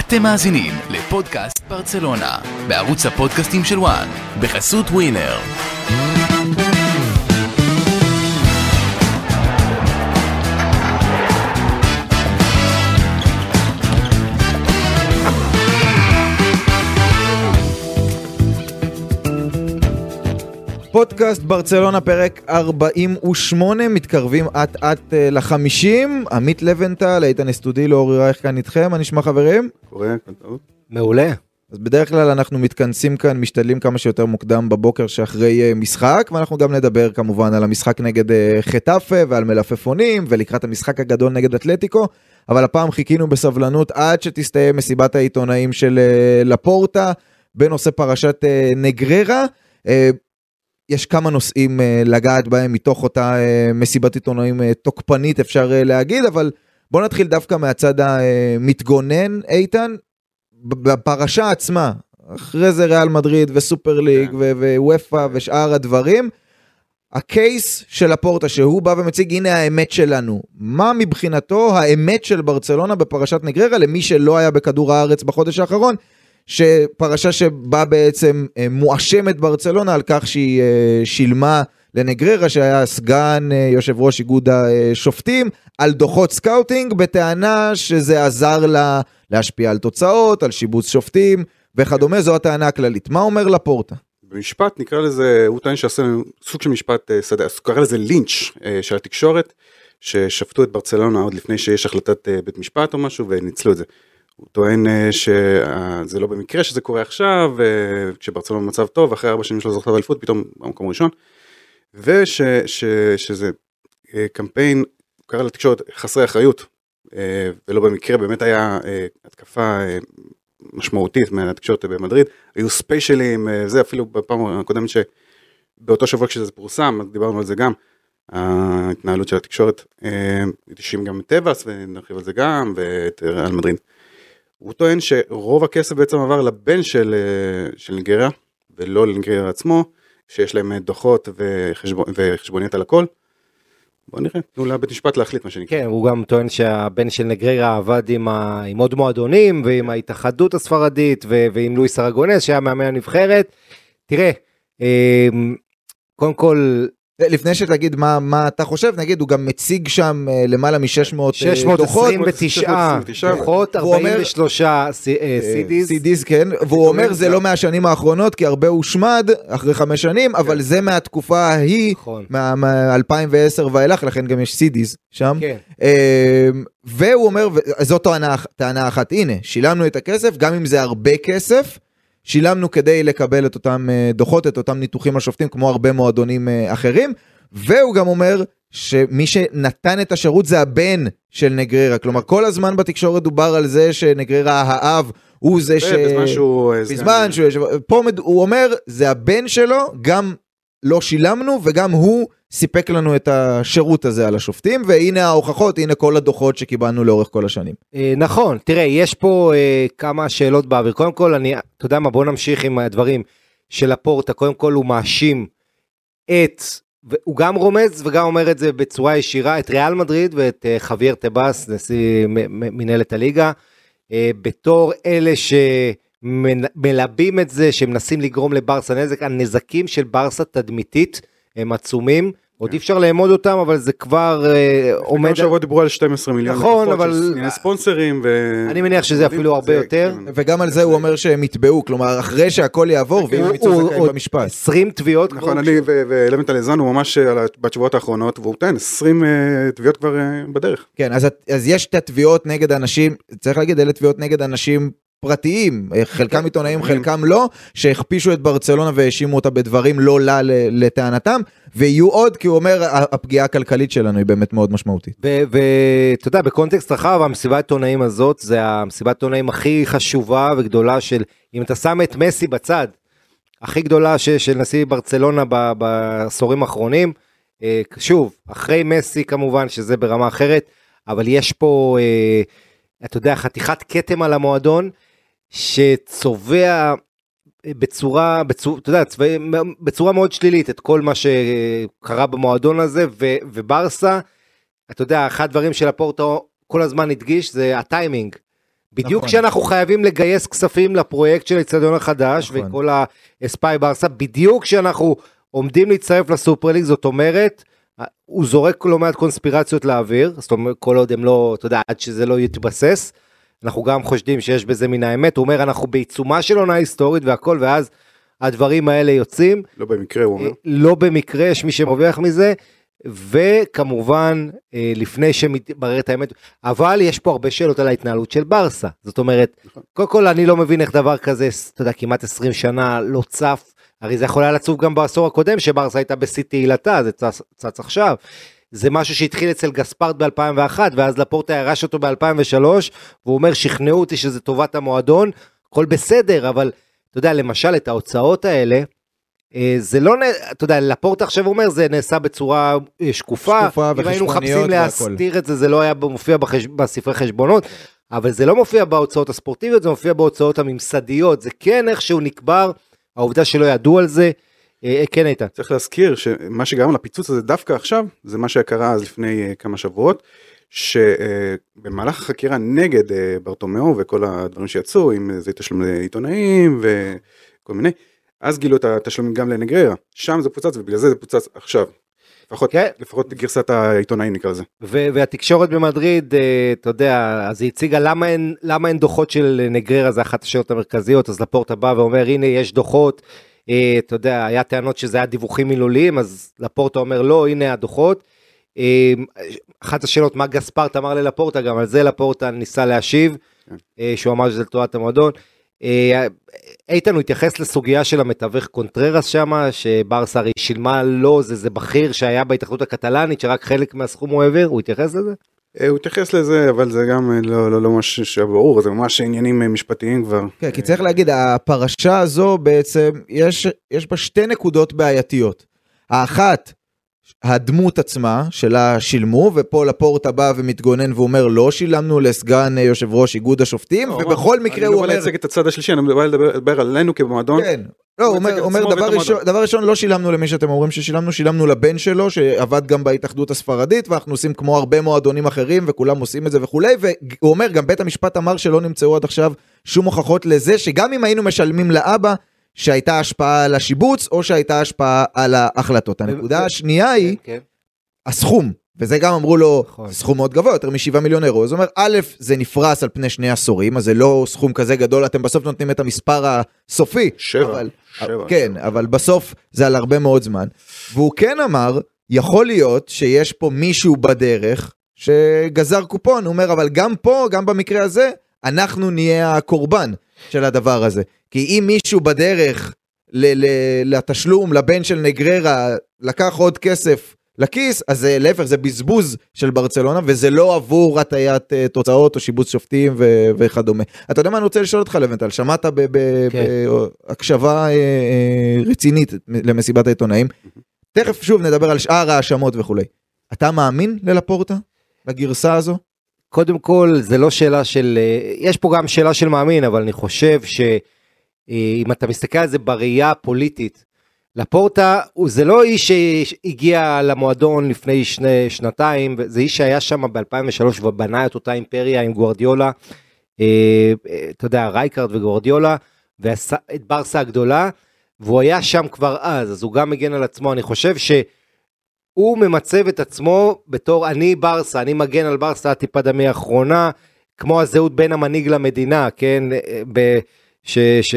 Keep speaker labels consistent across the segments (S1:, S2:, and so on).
S1: אתם מאזינים לפודקאסט ברצלונה, בערוץ הפודקאסטים של וואן, בחסות ווינר.
S2: פודקאסט ברצלונה פרק 48 מתקרבים אט אט אה, לחמישים עמית לבנטל איתן אסטודילו אורי רייך כאן איתכם מה נשמע חברים?
S3: קורה, טוב.
S4: מעולה.
S2: אז בדרך כלל אנחנו מתכנסים כאן משתדלים כמה שיותר מוקדם בבוקר שאחרי אה, משחק ואנחנו גם נדבר כמובן על המשחק נגד אה, חטאפה ועל מלפפונים ולקראת המשחק הגדול נגד אתלטיקו אבל הפעם חיכינו בסבלנות עד שתסתיים מסיבת העיתונאים של לפורטה בנושא פרשת נגררה. אה, יש כמה נושאים uh, לגעת בהם מתוך אותה uh, מסיבת עיתונאים uh, תוקפנית אפשר להגיד אבל בוא נתחיל דווקא מהצד המתגונן איתן. בפרשה עצמה אחרי זה ריאל מדריד וסופר ליג ווופא ושאר הדברים. הקייס של הפורטה שהוא בא ומציג הנה האמת שלנו מה מבחינתו האמת של ברצלונה בפרשת נגררה למי שלא היה בכדור הארץ בחודש האחרון שפרשה שבה בעצם אה, מואשמת ברצלונה על כך שהיא אה, שילמה לנגררה שהיה סגן אה, יושב ראש איגוד השופטים על דוחות סקאוטינג בטענה שזה עזר לה להשפיע על תוצאות, על שיבוץ שופטים וכדומה, זו הטענה הכללית. מה אומר לפורטה?
S3: במשפט נקרא לזה, הוא טוען שעשה סוג של משפט שדה, אז קרא לזה לינץ' של התקשורת, ששפטו את ברצלונה עוד לפני שיש החלטת בית משפט או משהו וניצלו את זה. הוא טוען אה, שזה לא במקרה שזה קורה עכשיו, אה, כשברצלונה במצב טוב, אחרי ארבע שנים שלו זוכר באליפות, פתאום במקום ראשון, ושזה אה, קמפיין, הוא קרא לתקשורת חסרי אחריות, ולא במקרה באמת היה התקפה משמעותית מהתקשורת במדריד, היו ספיישלים, זה אפילו בפעם הקודמת שבאותו שבוע כשזה פורסם, דיברנו על זה גם, ההתנהלות של התקשורת, התאשים גם את טבעס ונרחיב על זה גם, ואת ריאל מדריד. הוא טוען שרוב הכסף בעצם עבר לבן של, אה, של ניגריה, ולא לניגריה עצמו, שיש להם דוחות וחשבונ... וחשבוניות על הכל. בוא נראה, תנו לבית משפט להחליט מה שנקרא.
S4: כן, הוא גם טוען שהבן של נגררה עבד עם, ה... עם עוד מועדונים ועם ההתאחדות הספרדית ו... ועם לואיס ארגונס שהיה מאמן הנבחרת. תראה, אה, קודם כל
S2: לפני שתגיד מה, מה אתה חושב, נגיד הוא גם מציג שם uh, למעלה מ-600 דוחות.
S4: 629 דוחות, 43 סידיז.
S2: סידיז, כן, והוא אומר זה לא מהשנים האחרונות, כי הרבה הושמד אחרי חמש שנים, אבל כן. זה מהתקופה ההיא, נכון. מ-2010 ואילך, לכן גם יש סידיז שם. כן. אמ, והוא אומר, זו טענה אחת, הנה, שילמנו את הכסף, גם אם זה הרבה כסף. שילמנו כדי לקבל את אותם אה, דוחות, את אותם ניתוחים לשופטים, כמו הרבה מועדונים אה, אחרים, והוא גם אומר שמי שנתן את השירות זה הבן של נגררה, כלומר כל הזמן בתקשורת דובר על זה שנגררה האב הוא זה ש...
S3: בזמן שהוא...
S2: אה, בזמן שהוא... פה הוא אומר, זה הבן שלו, גם לא שילמנו וגם הוא סיפק לנו את השירות הזה על השופטים והנה ההוכחות הנה כל הדוחות שקיבלנו לאורך כל השנים.
S4: אה, נכון תראה יש פה אה, כמה שאלות באוויר. קודם כל אני אתה יודע מה בוא נמשיך עם הדברים של הפורטה. קודם כל הוא מאשים את הוא גם רומז וגם אומר את זה בצורה ישירה את ריאל מדריד ואת אה, חוויאר טבאס נשיא מנהלת הליגה. בתור אלה שמלבים את זה שמנסים לגרום לברסה נזק הנזקים של ברסה תדמיתית הם עצומים עוד אי אפשר לאמוד אותם אבל זה כבר אה, עומד.
S3: לפני שבוע דיברו על 12 מיליון.
S4: נכון אבל.
S3: ספונסרים ו...
S4: אני מניח שזה אפילו הרבה יותר.
S2: כן. וגם על זה הוא אומר שהם יתבעו כלומר אחרי שהכל יעבור ואם הם יצאו זכאים במשפט.
S4: 20 תביעות.
S3: נכון אני ולוינטל האזנו ממש בתשובות האחרונות והוא טוען 20 אה, תביעות כבר אה, בדרך.
S2: כן אז יש את התביעות נגד אנשים צריך להגיד אלה תביעות נגד אנשים פרטיים, חלקם עיתונאים, חלקם לא, שהכפישו את ברצלונה והאשימו אותה בדברים לא לה לטענתם, ויהיו עוד, כי הוא אומר, הפגיעה הכלכלית שלנו היא באמת מאוד משמעותית.
S4: ואתה יודע, בקונטקסט רחב, המסיבת עיתונאים הזאת, זה המסיבת עיתונאים הכי חשובה וגדולה של, אם אתה שם את מסי בצד, הכי גדולה ש, של נשיא ברצלונה בעשורים האחרונים, אה, שוב, אחרי מסי כמובן, שזה ברמה אחרת, אבל יש פה, אה, אתה יודע, חתיכת כתם על המועדון, שצובע בצורה, בצורה, אתה יודע, צבע, בצורה מאוד שלילית את כל מה שקרה במועדון הזה, ו, וברסה, אתה יודע, אחד הדברים של הפורטו כל הזמן הדגיש זה הטיימינג. בדיוק
S2: נכון.
S4: כשאנחנו חייבים לגייס כספים לפרויקט של האצטדיון החדש
S2: נכון.
S4: וכל האספאי ברסה, בדיוק כשאנחנו עומדים להצטרף לסופר ליג, זאת אומרת, הוא זורק לא מעט קונספירציות לאוויר, זאת אומרת, כל עוד הם לא, אתה יודע, עד שזה לא יתבסס, אנחנו גם חושדים שיש בזה מן האמת, הוא אומר, אנחנו בעיצומה של עונה היסטורית והכל, ואז הדברים האלה יוצאים,
S3: לא במקרה הוא אומר.
S4: לא במקרה יש מי שמרוויח מזה, וכמובן אה, לפני שמתבררת האמת, אבל יש פה הרבה שאלות על ההתנהלות של ברסה, זאת אומרת,
S3: נכון.
S4: קודם כל אני לא מבין איך דבר כזה, אתה יודע, כמעט 20 שנה לא צף, הרי זה יכול היה לצוף גם בעשור הקודם שברסה הייתה בשיא תהילתה, זה צץ, צץ עכשיו. זה משהו שהתחיל אצל גספרט ב-2001 ואז לפורטה ירש אותו ב-2003 והוא אומר שכנעו אותי שזה טובת המועדון, הכל בסדר אבל אתה יודע למשל את ההוצאות האלה אה, זה לא, אתה יודע, לפורטה עכשיו אומר זה נעשה בצורה אה, שקופה,
S2: שקופה
S4: אם היינו מחפשים. להסתיר את זה זה לא היה מופיע בחש... בספרי חשבונות, אבל זה לא מופיע בהוצאות הספורטיביות, זה מופיע בהוצאות הממסדיות, זה כן איכשהו נקבר, העובדה שלא ידעו על זה, כן איתן.
S3: צריך להזכיר שמה שגרם לפיצוץ הזה דווקא עכשיו, זה מה שקרה אז לפני אה, כמה שבועות, שבמהלך החקירה נגד אה, ברטומיאו וכל הדברים שיצאו, אם זה תשלום לעיתונאים וכל מיני, אז גילו את התשלומים גם לנגררה, שם זה פוצץ ובגלל זה זה פוצץ עכשיו. לפחות,
S4: כן.
S3: לפחות גרסת העיתונאים נקרא לזה.
S4: ו- והתקשורת במדריד, אה, אתה יודע, אז היא הציגה למה אין, למה אין דוחות של נגררה, זה אחת השאלות המרכזיות, אז לפורטה בא ואומר, הנה יש דוחות, אה, אתה יודע, היה טענות שזה היה דיווחים מילוליים, אז לפורטה אומר, לא, הנה הדוחות. אה, אחת השאלות, מה גספרט אמר ללפורטה, גם על זה לפורטה ניסה להשיב,
S3: כן.
S4: אה, שהוא אמר שזה לטובת המועדון. אה, איתן, הוא התייחס לסוגיה של המתווך קונטררס שם, שברסה הרי שילמה לו, זה, זה בכיר שהיה בהתאחדות הקטלאנית, שרק חלק מהסכום הוא העביר, הוא התייחס לזה?
S3: אה, הוא התייחס לזה, אבל זה גם אה, לא, לא, לא ממש שהיה ברור, זה ממש עניינים אה, משפטיים כבר.
S2: כן, כי צריך להגיד, הפרשה הזו בעצם, יש, יש בה שתי נקודות בעייתיות. האחת, הדמות עצמה, שלה שילמו, ופה לפורטה בא ומתגונן ואומר, לא שילמנו לסגן אה, יושב ראש איגוד השופטים,
S3: לא,
S2: ובכל מקרה הוא
S3: אני
S2: אומר...
S3: לא בא לייצג את הצד השלישי, אני בא לדבר עלינו כמועדון.
S2: כן. לא, הוא
S3: הוא
S2: אומר, אומר דבר, ראשון, דבר ראשון, לא שילמנו למי שאתם אומרים ששילמנו, שילמנו לבן שלו, שעבד גם בהתאחדות הספרדית, ואנחנו עושים כמו הרבה מועדונים אחרים, וכולם עושים את זה וכולי, והוא אומר, גם בית המשפט אמר שלא נמצאו עד עכשיו שום הוכחות לזה, שגם אם היינו משלמים לאבא, שהייתה השפעה על השיבוץ, או שהייתה השפעה על ההחלטות. הנקודה השנייה היא,
S4: כן.
S2: הסכום, וזה גם אמרו לו,
S4: נכון.
S2: סכום מאוד גבוה, יותר מ-7 מיליון אירו, הוא אומר, א', זה נפרס על פני שני עשורים, אז זה לא סכום כזה גדול, אתם בסוף נותנים את המספר הסופי.
S3: שבע, שבע.
S2: כן, אבל בסוף זה על הרבה מאוד זמן. והוא כן אמר, יכול להיות שיש פה מישהו בדרך שגזר קופון, הוא אומר, אבל גם פה, גם במקרה הזה, אנחנו נהיה הקורבן של הדבר הזה. כי אם מישהו בדרך ל- ל- לתשלום לבן של נגררה לקח עוד כסף לכיס, אז זה להפך, זה בזבוז של ברצלונה, וזה לא עבור הטיית אה, תוצאות או שיבוץ שופטים ו- וכדומה. אתה יודע מה אני רוצה לשאול אותך, לבנטל? שמעת
S4: כן.
S2: בהקשבה אה, אה, רצינית למסיבת העיתונאים. תכף שוב נדבר על שאר ההאשמות וכולי. אתה מאמין ללפורטה? לגרסה הזו?
S4: קודם כל, זה לא שאלה של, יש פה גם שאלה של מאמין, אבל אני חושב שאם אתה מסתכל על זה בראייה הפוליטית, לפורטה זה לא איש שהגיע למועדון לפני שני, שנתיים, זה איש שהיה שם ב-2003 ובנה את אותה אימפריה עם גוארדיולה, אה, אה, אתה יודע, רייקארד וגוארדיולה, ועשה את ברסה הגדולה, והוא היה שם כבר אז, אז הוא גם מגן על עצמו, אני חושב ש... הוא ממצב את עצמו בתור אני ברסה, אני מגן על ברסה עד טיפת דמי האחרונה, כמו הזהות בין המנהיג למדינה, כן? ב, ש, ש,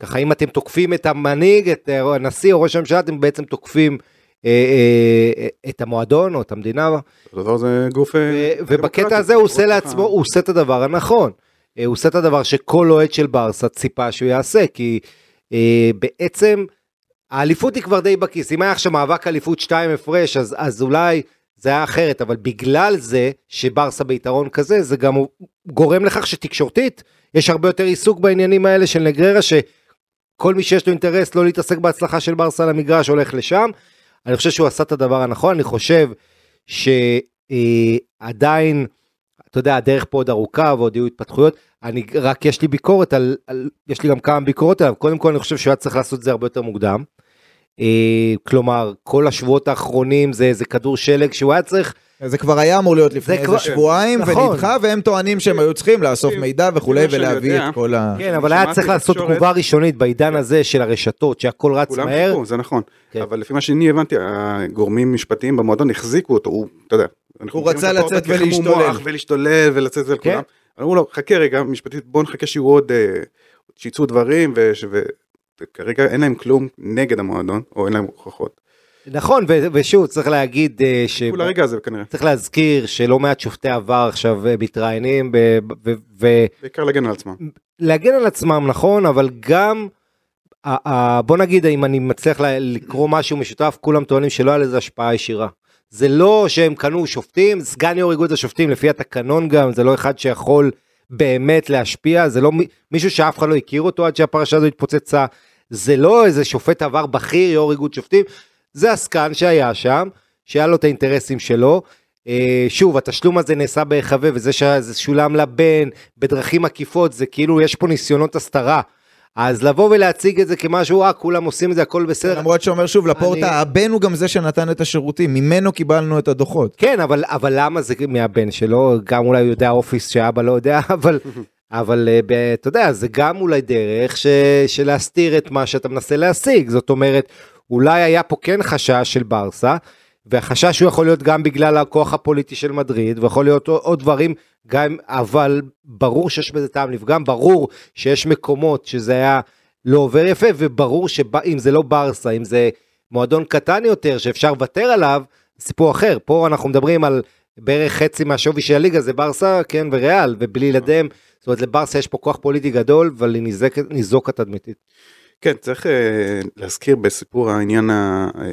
S4: ככה אם אתם תוקפים את המנהיג, את הנשיא או ראש הממשלה, אתם בעצם תוקפים אה, אה, את המועדון או את המדינה.
S3: הדבר זה גוף... אה,
S4: ו-. ובקטע הזה הוא עושה. לעצמו, הוא עושה את הדבר הנכון. אה, הוא עושה את הדבר שכל אוהד של ברסה ציפה שהוא יעשה, כי אה, בעצם האליפות היא כבר די בכיס. אם היה עכשיו מאבק אליפות 2 הפרש, אז, אז אולי זה היה אחרת, אבל בגלל זה שברסה ביתרון כזה, זה גם גורם לכך שתקשורתית יש הרבה יותר עיסוק בעניינים האלה של נגררה, שכל מי שיש לו אינטרס לא להתעסק בהצלחה של ברסה על המגרש הולך לשם. אני חושב שהוא עשה את הדבר הנכון, אני חושב שעדיין, אתה יודע, הדרך פה עוד ארוכה ועוד יהיו התפתחויות. אני רק יש לי ביקורת על, על יש לי גם כמה ביקורות עליו קודם כל אני חושב שהוא היה צריך לעשות את זה הרבה יותר מוקדם. אה, כלומר כל השבועות האחרונים זה איזה כדור שלג שהוא היה צריך
S2: זה כבר היה אמור להיות לפני
S4: זה
S2: איזה
S4: כבר-
S2: שבועיים
S4: נכון.
S2: ונדחה, והם טוענים שהם היו צריכים לאסוף מידע וכולי ולהביא את כל ה...
S4: כן, אבל היה צריך לעשות תגובה ראשונית בעידן הזה של הרשתות, שהכל רץ
S3: כולם
S4: מהר.
S3: חיכו, זה נכון.
S4: כן.
S3: אבל לפי מה שאני הבנתי, הגורמים משפטיים במועדון החזיקו אותו, הוא, אתה יודע. אנחנו
S2: הוא רצה לצאת ולהשתולל.
S3: ולהשתולל ולצאת על
S4: כן.
S3: כולם. אמרו לו, חכה רגע, משפטית, בוא נחכה שיהיו עוד, אה, שיצאו דברים, וכרגע אין להם כלום נגד המועדון, או אין להם הוכחות.
S4: נכון, ו- ושוב, צריך להגיד אה, ש...
S3: כולה רגע הזה כנראה.
S4: צריך להזכיר שלא מעט שופטי עבר עכשיו אה, מתראיינים ב- ו- ו-
S3: בעיקר להגן על עצמם.
S4: להגן על עצמם נכון אבל גם בוא נגיד אם אני מצליח לקרוא משהו משותף כולם טוענים שלא היה לזה השפעה ישירה. זה לא שהם קנו שופטים סגן יו"ר איגוד השופטים לפי התקנון גם זה לא אחד שיכול באמת להשפיע זה לא מי- מישהו שאף אחד לא הכיר אותו עד שהפרשה הזו התפוצצה זה לא איזה שופט עבר בכיר יו"ר איגוד שופטים זה הסגן שהיה שם שהיה לו את האינטרסים שלו. אה, שוב התשלום הזה נעשה בהיחווה וזה שזה שולם לבן בדרכים עקיפות זה כאילו יש פה ניסיונות הסתרה. אז לבוא ולהציג את זה כמשהו אה כולם עושים את זה הכל בסדר.
S2: למרות שאומר שוב לפורטה,
S4: אני-
S2: הבן הוא גם זה שנתן את השירותים, ממנו קיבלנו את הדוחות.
S4: כן אבל אבל למה זה מהבן שלו גם אולי הוא יודע אופיס שאבא לא יודע אבל אבל אה, אתה יודע זה גם אולי דרך ש, של להסתיר את מה שאתה מנסה להשיג זאת אומרת אולי היה פה כן חשש של ברסה והחשש הוא יכול להיות גם בגלל הכוח הפוליטי של מדריד ויכול להיות עוד, דברים גם אבל ברור שיש בזה טעם לפגם ברור שיש מקומות שזה היה לא עובר יפה וברור שאם זה לא ברסה אם זה מועדון קטן יותר שאפשר לוותר עליו סיפור אחר פה אנחנו מדברים על בערך חצי מהשווי של הליגה זה ברסה כן וריאל ובלעדיהם זאת אומרת לברסה יש פה כוח פוליטי גדול אבל היא ניזוקת תדמיתית.
S3: כן, צריך אה, להזכיר בסיפור העניין ה... אה,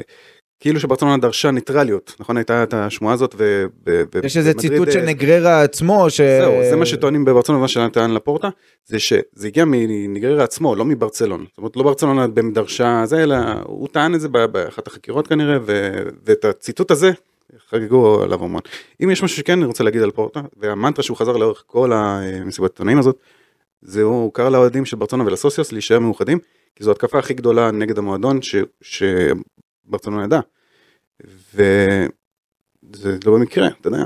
S3: כאילו שברצלונה דרשה ניטרליות, נכון? הייתה את השמועה הזאת ו... ו-
S2: יש איזה ציטוט
S3: אה,
S2: של נגררה עצמו, ש...
S3: זהו, זה מה שטוענים בברצלונה, מה שנתן לפורטה, זה שזה הגיע מניגררה עצמו, לא מברצלונה. זאת אומרת, לא ברצלונה דרשה זה, אלא הוא טען את זה באחת החקירות כנראה, ו- ואת הציטוט הזה חגגו עליו המון. אם יש משהו שכן אני רוצה להגיד על פורטה, והמנטרה שהוא חזר לאורך כל המסיבת עיתונאים הזאת, זה הוא קרא לאוהדים של ברצלונה ולסוסיוס להישאר מאוחדים, כי זו התקפה הכי גדולה נגד המועדון ש- שברצלונה ידע. וזה לא במקרה, אתה יודע.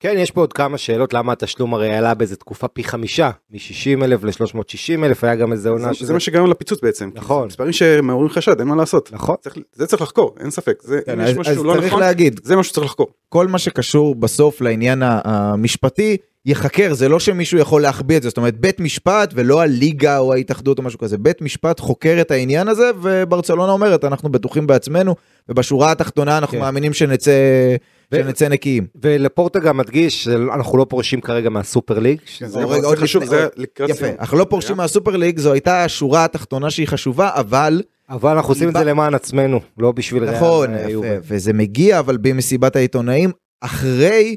S4: כן יש פה עוד כמה שאלות למה התשלום הרי עלה באיזה תקופה פי חמישה מ-60 אלף ל-360 אלף היה גם איזה עונה
S3: זה,
S4: שזה
S3: זה מה שגרם לפיצוץ בעצם.
S4: נכון.
S3: מספרים שמעוררים חשד, אין מה לעשות.
S4: נכון.
S3: צריך, זה צריך לחקור, אין ספק. זה,
S2: כן,
S3: אם יש
S2: אז,
S3: משהו
S2: אז
S3: לא
S2: צריך
S3: נכון,
S2: להגיד,
S3: זה משהו שצריך לחקור.
S2: כל מה שקשור בסוף לעניין המשפטי ייחקר, זה לא שמישהו יכול להחביא את זה, זאת אומרת בית משפט ולא הליגה או ההתאחדות או משהו כזה, בית משפט חוקר את העניין הזה וברצלונה אומרת אנחנו בטוחים בעצמנו ובשורה התחתונה אנחנו
S4: כן.
S2: מאמינים שנצא,
S4: ו-
S2: שנצא נקיים.
S4: ולפורטה גם מדגיש שאנחנו לא פורשים כרגע מהסופר ליג.
S3: זה,
S2: זה
S3: זה
S2: עוד
S3: חשוב, זה לקראת
S2: יפה. אנחנו לא פורשים מהסופר ליג, זו הייתה השורה התחתונה שהיא חשובה, אבל
S4: אבל אנחנו עושים את זה למען עצמנו לא בשביל
S2: נכון,
S4: אה,
S2: יפה. וזה מגיע אבל במסיבת העיתונאים אחרי,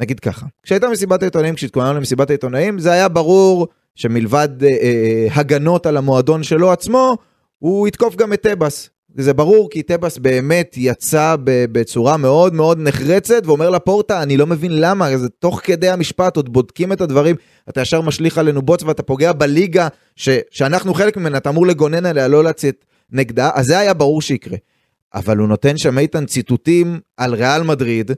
S2: נגיד ככה, כשהייתה מסיבת העיתונאים, כשהתכוננו למסיבת העיתונאים, זה היה ברור שמלבד אה, אה, הגנות על המועדון שלו עצמו, הוא יתקוף גם את טבעס. זה ברור כי טבעס באמת יצא בצורה מאוד מאוד נחרצת ואומר לפורטה אני לא מבין למה זה תוך כדי המשפט עוד בודקים את הדברים אתה ישר משליך עלינו בוץ ואתה פוגע בליגה ש, שאנחנו חלק ממנה אתה אמור לגונן עליה לא לצאת נגדה אז זה היה ברור שיקרה. אבל הוא נותן שם איתן ציטוטים על ריאל מדריד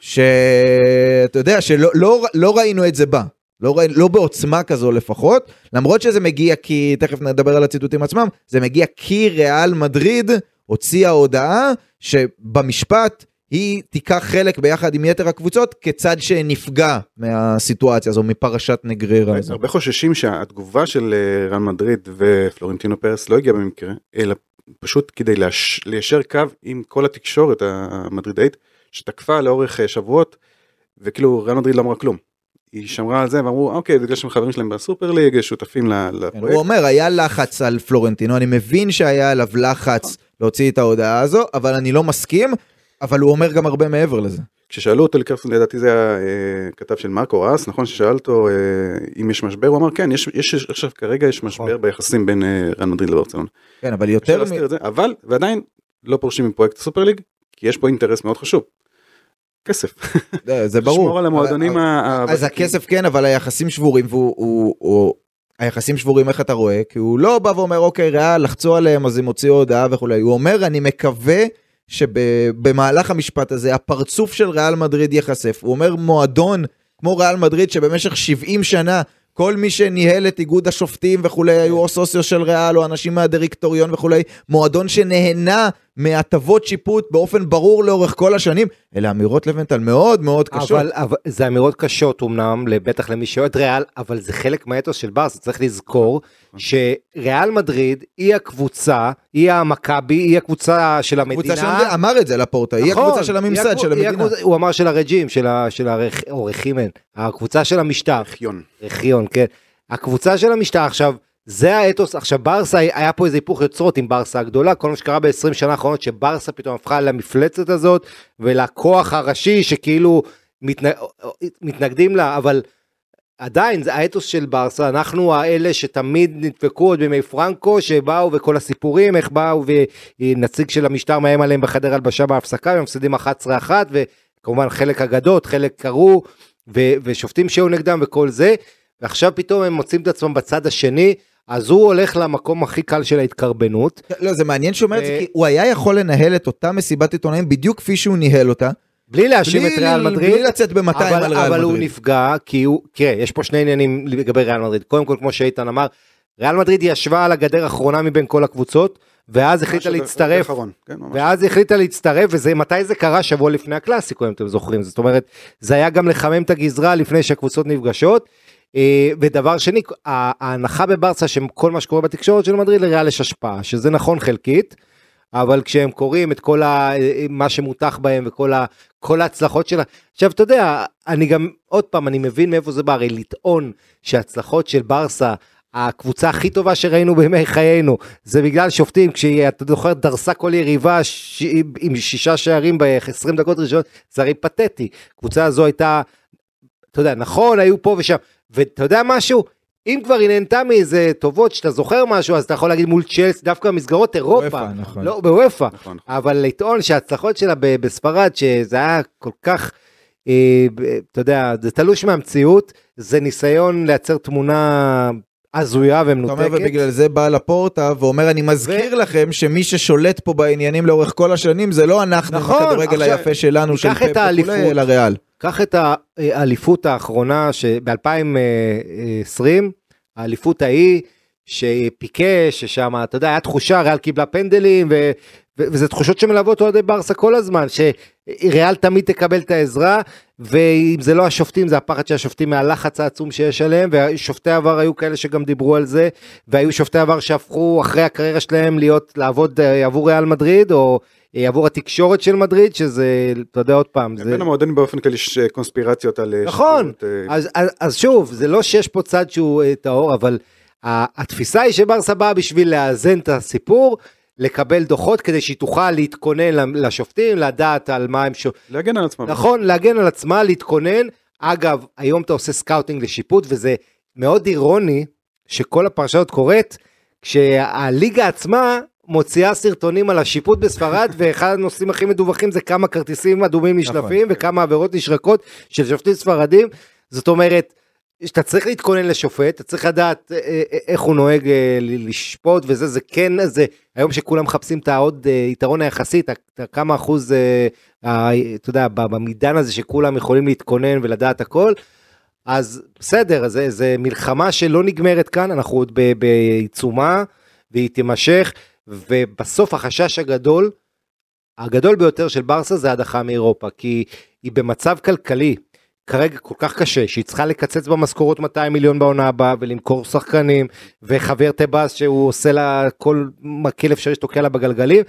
S2: שאתה יודע שלא לא, לא ראינו את זה בא. לא, ראינו, לא בעוצמה כזו לפחות, למרות שזה מגיע כי, תכף נדבר על הציטוטים עצמם, זה מגיע כי ריאל מדריד הוציאה הודעה שבמשפט היא תיקח חלק ביחד עם יתר הקבוצות כצד שנפגע מהסיטואציה הזו, מפרשת נגררה.
S3: הרבה חוששים שהתגובה של אה, רן מדריד ופלורנטינו פרס לא הגיעה במקרה, אלא פשוט כדי לש... ליישר קו עם כל התקשורת המדרידאית, שתקפה לאורך אה, שבועות, וכאילו רן מדריד לא אמרה כלום. היא שמרה על זה ואמרו אוקיי בגלל שהם חברים שלהם בסופר ליג שותפים
S2: כן,
S3: לפרויקט.
S2: הוא אומר היה לחץ על פלורנטינו אני מבין שהיה עליו לחץ להוציא את ההודעה הזו אבל אני לא מסכים אבל הוא אומר גם הרבה מעבר לזה.
S3: כששאלו אותו לקראת לדעתי זה היה אה, כתב של מרקו רס נכון ששאל אותו אה, אם יש משבר הוא אמר כן יש יש עכשיו כרגע יש משבר
S4: נכון.
S3: ביחסים בין אה, רן מדריד לברצלונה.
S2: כן אבל יותר מ...
S3: זה אבל ועדיין לא פורשים מפרויקט הסופר ליג כי יש פה אינטרס מאוד חשוב. כסף.
S2: זה- זה ברור.
S3: לשמור על המועדונים
S2: אבל-
S3: ה-
S2: אז. הכסף כן אבל היחסים שבורים והוא הוא, הוא, היחסים שבורים איך אתה רואה כי הוא לא בא ואומר אוקיי ריאל לחצו עליהם אז הם הוציאו הודעה וכולי הוא אומר אני מקווה שבמהלך המשפט הזה הפרצוף של ריאל מדריד ייחשף. הוא אומר מועדון כמו ריאל מדריד שבמשך 70 שנה כל מי שניהל את איגוד השופטים וכולי היו או סוציו של ריאל או אנשים מהדירקטוריון וכולי, מועדון שנהנה מהטבות שיפוט באופן ברור לאורך כל השנים, אלה אמירות לבנטל מאוד מאוד קשות.
S4: אבל, אבל זה אמירות קשות אמנם, בטח למי שאוהד ריאל, אבל זה חלק מהאתוס של ברסה, צריך לזכור שריאל מדריד היא הקבוצה, היא המכבי, היא הקבוצה של המדינה.
S2: קבוצה של, אמר את זה לפורטה, היא
S4: נכון,
S2: הקבוצה של הממסד,
S4: היא
S2: של המדינה.
S4: היא הקבוצה- הוא אמר של הרג'ים, של ה- של הרכ- או רכימן, הקבוצה של המשטר.
S3: חיון.
S4: רכיון, כן. הקבוצה של המשטר עכשיו, זה האתוס, עכשיו ברסה, היה פה איזה היפוך יוצרות עם ברסה הגדולה, כל מה שקרה ב-20 שנה האחרונות, שברסה פתאום הפכה למפלצת הזאת, ולכוח הראשי שכאילו מתנ... מתנגדים לה, אבל עדיין זה האתוס של ברסה, אנחנו האלה שתמיד נדפקו עוד בימי פרנקו, שבאו וכל הסיפורים, איך באו ונציג של המשטר מאיים עליהם בחדר הלבשה בהפסקה, הם מפסידים 11-1, וכמובן חלק אגדות, חלק קרו, ו- ושופטים שהיו נגדם וכל זה, ועכשיו פתאום הם מוצאים את עצמם בצד השני, אז הוא הולך למקום הכי קל של ההתקרבנות.
S2: לא, זה מעניין שהוא אומר את זה,
S4: ו-
S2: כי הוא היה יכול לנהל את אותה מסיבת עיתונאים בדיוק כפי שהוא ניהל אותה.
S4: בלי להאשים את ריאל מדריד,
S2: בלי לצאת ב-200
S4: אבל,
S2: על ריאל
S4: אבל הוא
S2: מדריד.
S4: נפגע, כי הוא, תראה, יש פה שני עניינים לגבי ריאל מדריד. קודם כל, כמו שאיתן אמר, ריאל מדריד ישבה על הגדר האחרונה מבין כל הקבוצות, ואז החליטה להצטרף,
S3: כן.
S4: ואז החליטה להצטרף, וזה, מתי זה קרה? שבוע לפני הקלאסיקו, אם אתם זוכרים. זאת אומרת, זה היה גם לחמם את הגזרה לפני שהקבוצות נפגשות. אה, ודבר שני, ההנחה בברסה שכל מה שקורה בתקשורת של מדריד לריאל יש השפעה, שזה נכון חלקית, אבל כשהם קוראים את כל ה, מה שמותח בהם וכל ה, כל ההצלחות שלה. עכשיו, אתה יודע, אני גם, עוד פעם, אני מבין מאיפה זה בא, הרי לטעון שההצלחות של ברסה, הקבוצה הכי טובה שראינו בימי חיינו, זה בגלל שופטים, כשהיא, אתה זוכר, דרסה כל יריבה ש... עם שישה שערים ב-20 דקות ראשונות, זה הרי פתטי. הקבוצה הזו הייתה, אתה יודע, נכון, היו פה ושם, ואתה יודע משהו? אם כבר היא נהנתה מאיזה טובות שאתה זוכר משהו אז אתה יכול להגיד מול צ'לס דווקא מסגרות אירופה,
S2: וופא, נכון.
S4: לא בוופא,
S3: נכון.
S4: אבל לטעון שההצלחות שלה ב- בספרד שזה היה כל כך, אה, אתה יודע, זה תלוש מהמציאות, זה ניסיון לייצר תמונה הזויה
S2: אתה אומר
S4: ומנותקת.
S2: ובגלל זה בא לפורטה ואומר אני מזכיר לכם שמי ששולט פה בעניינים לאורך כל השנים זה לא אנחנו עם
S4: נכון,
S2: הכדורגל
S4: עכשיו,
S2: היפה שלנו של פפ. וכולי אלא ריאל.
S4: קח את האליפות האחרונה שב-2020, האליפות ההיא, שפיקה, ששם, אתה יודע, היה תחושה, ריאל קיבלה פנדלים, ו, ו, וזה תחושות שמלוות אוהדי ברסה כל הזמן, שריאל תמיד תקבל את העזרה, ואם זה לא השופטים, זה הפחד של השופטים מהלחץ העצום שיש עליהם, ושופטי עבר היו כאלה שגם דיברו על זה, והיו שופטי עבר שהפכו אחרי הקריירה שלהם להיות, לעבוד אה, עבור ריאל מדריד, או אה, עבור התקשורת של מדריד, שזה, אתה יודע עוד פעם, זה...
S3: בין המועדונים באופן כללי יש אה, קונספירציות על... אה,
S4: נכון,
S3: אה,
S4: אז, אז, אז שוב, זה לא שיש פה צד שהוא אה, טהור, אבל התפיסה היא שברסה באה בשביל לאזן את הסיפור, לקבל דוחות כדי שהיא תוכל להתכונן לשופטים, לדעת על מה הם שופטים.
S3: להגן על עצמם.
S4: נכון, להגן על עצמה, להתכונן. אגב, היום אתה עושה סקאוטינג לשיפוט, וזה מאוד אירוני שכל הפרשה הזאת קורית, כשהליגה עצמה מוציאה סרטונים על השיפוט בספרד, ואחד הנושאים הכי מדווחים זה כמה כרטיסים אדומים נשלפים, וכמה עבירות נשרקות של שופטים ספרדים. זאת אומרת, שאתה צריך להתכונן לשופט, אתה צריך לדעת אה, אה, איך הוא נוהג אה, לשפוט וזה, זה כן, זה, היום שכולם מחפשים את העוד אה, יתרון היחסי, את כמה אחוז, אה, אתה יודע, במידן הזה שכולם יכולים להתכונן ולדעת הכל, אז בסדר, זה, זה מלחמה שלא נגמרת כאן, אנחנו עוד בעיצומה, והיא תימשך, ובסוף החשש הגדול, הגדול ביותר של ברסה זה הדחה מאירופה, כי היא במצב כלכלי כרגע כל כך קשה, שהיא צריכה לקצץ במשכורות 200 מיליון בעונה הבאה ולמכור שחקנים, וחבר טבאס שהוא עושה לה כל מקל אפשרי שתוקע לה בגלגלים,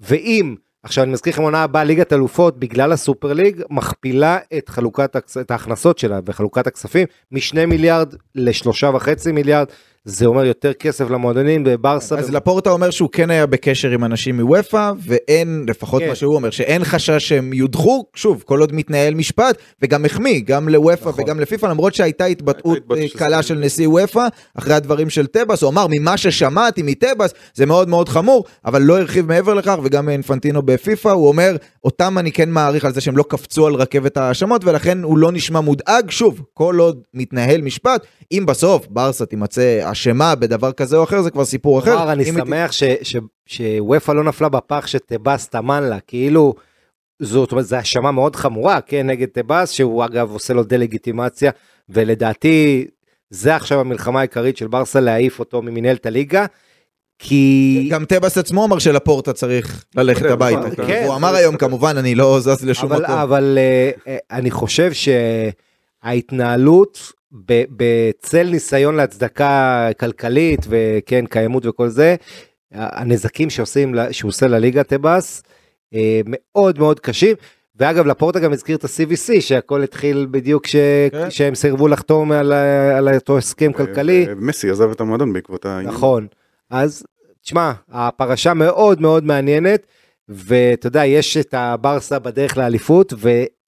S4: ואם, עכשיו אני מזכיר לכם עונה הבאה ליגת אלופות בגלל הסופר ליג, מכפילה את חלוקת, את ההכנסות שלה וחלוקת הכספים מ-2 מיליארד ל-3.5 מיליארד, זה אומר יותר כסף למועדונים בברסה.
S2: אז לפורטה אומר שהוא כן היה בקשר עם אנשים מוופא ואין לפחות
S4: כן.
S2: מה שהוא אומר שאין חשש שהם יודחו שוב כל עוד מתנהל משפט וגם החמיא גם לוופא
S4: נכון.
S2: וגם לפיפ"א למרות שהייתה התבטאות אה, קלה. של נשיא וופא אחרי הדברים של טבעס הוא אמר ממה ששמעתי מטבעס זה מאוד מאוד חמור אבל לא הרחיב מעבר לכך וגם אינפנטינו בפיפ"א הוא אומר אותם אני כן מעריך על זה שהם לא קפצו על רכבת ההאשמות ולכן הוא לא נשמע מודאג שוב כל עוד מתנהל משפט אם בסוף ברסה תימצא אשמה בדבר כזה או אחר זה כבר סיפור אחר.
S4: כלומר, אני שמח ש- ש- שוופא לא נפלה בפח שטבאס טמן לה, כאילו, זאת אומרת, זו האשמה מאוד חמורה, כן, נגד טבאס, שהוא אגב עושה לו דה-לגיטימציה, ולדעתי, זה עכשיו המלחמה העיקרית של ברסה להעיף אותו ממנהלת הליגה, כי...
S2: גם טבעס עצמו אמר שלפורטה צריך ללכת
S3: כן,
S2: הביתה.
S3: נכון,
S2: כאילו.
S4: כן.
S2: הוא אמר היום כמובן אני לא זז לשום
S4: אבל,
S2: מקום.
S4: אבל אה, אה, אני חושב שההתנהלות בצל ניסיון להצדקה כלכלית וכן קיימות וכל זה, הנזקים שעושים, שהוא עושה לליגה טבאס אה, מאוד מאוד קשים. ואגב לפורטה גם הזכיר את ה-CVC שהכל התחיל בדיוק ש...
S2: כן.
S4: שהם סירבו לחתום על, ה- על אותו הסכם כלכלי.
S3: מסי עזב את המועדון בעקבות העניין.
S4: נכון. אז תשמע, הפרשה מאוד מאוד מעניינת, ואתה יודע, יש את הברסה בדרך לאליפות,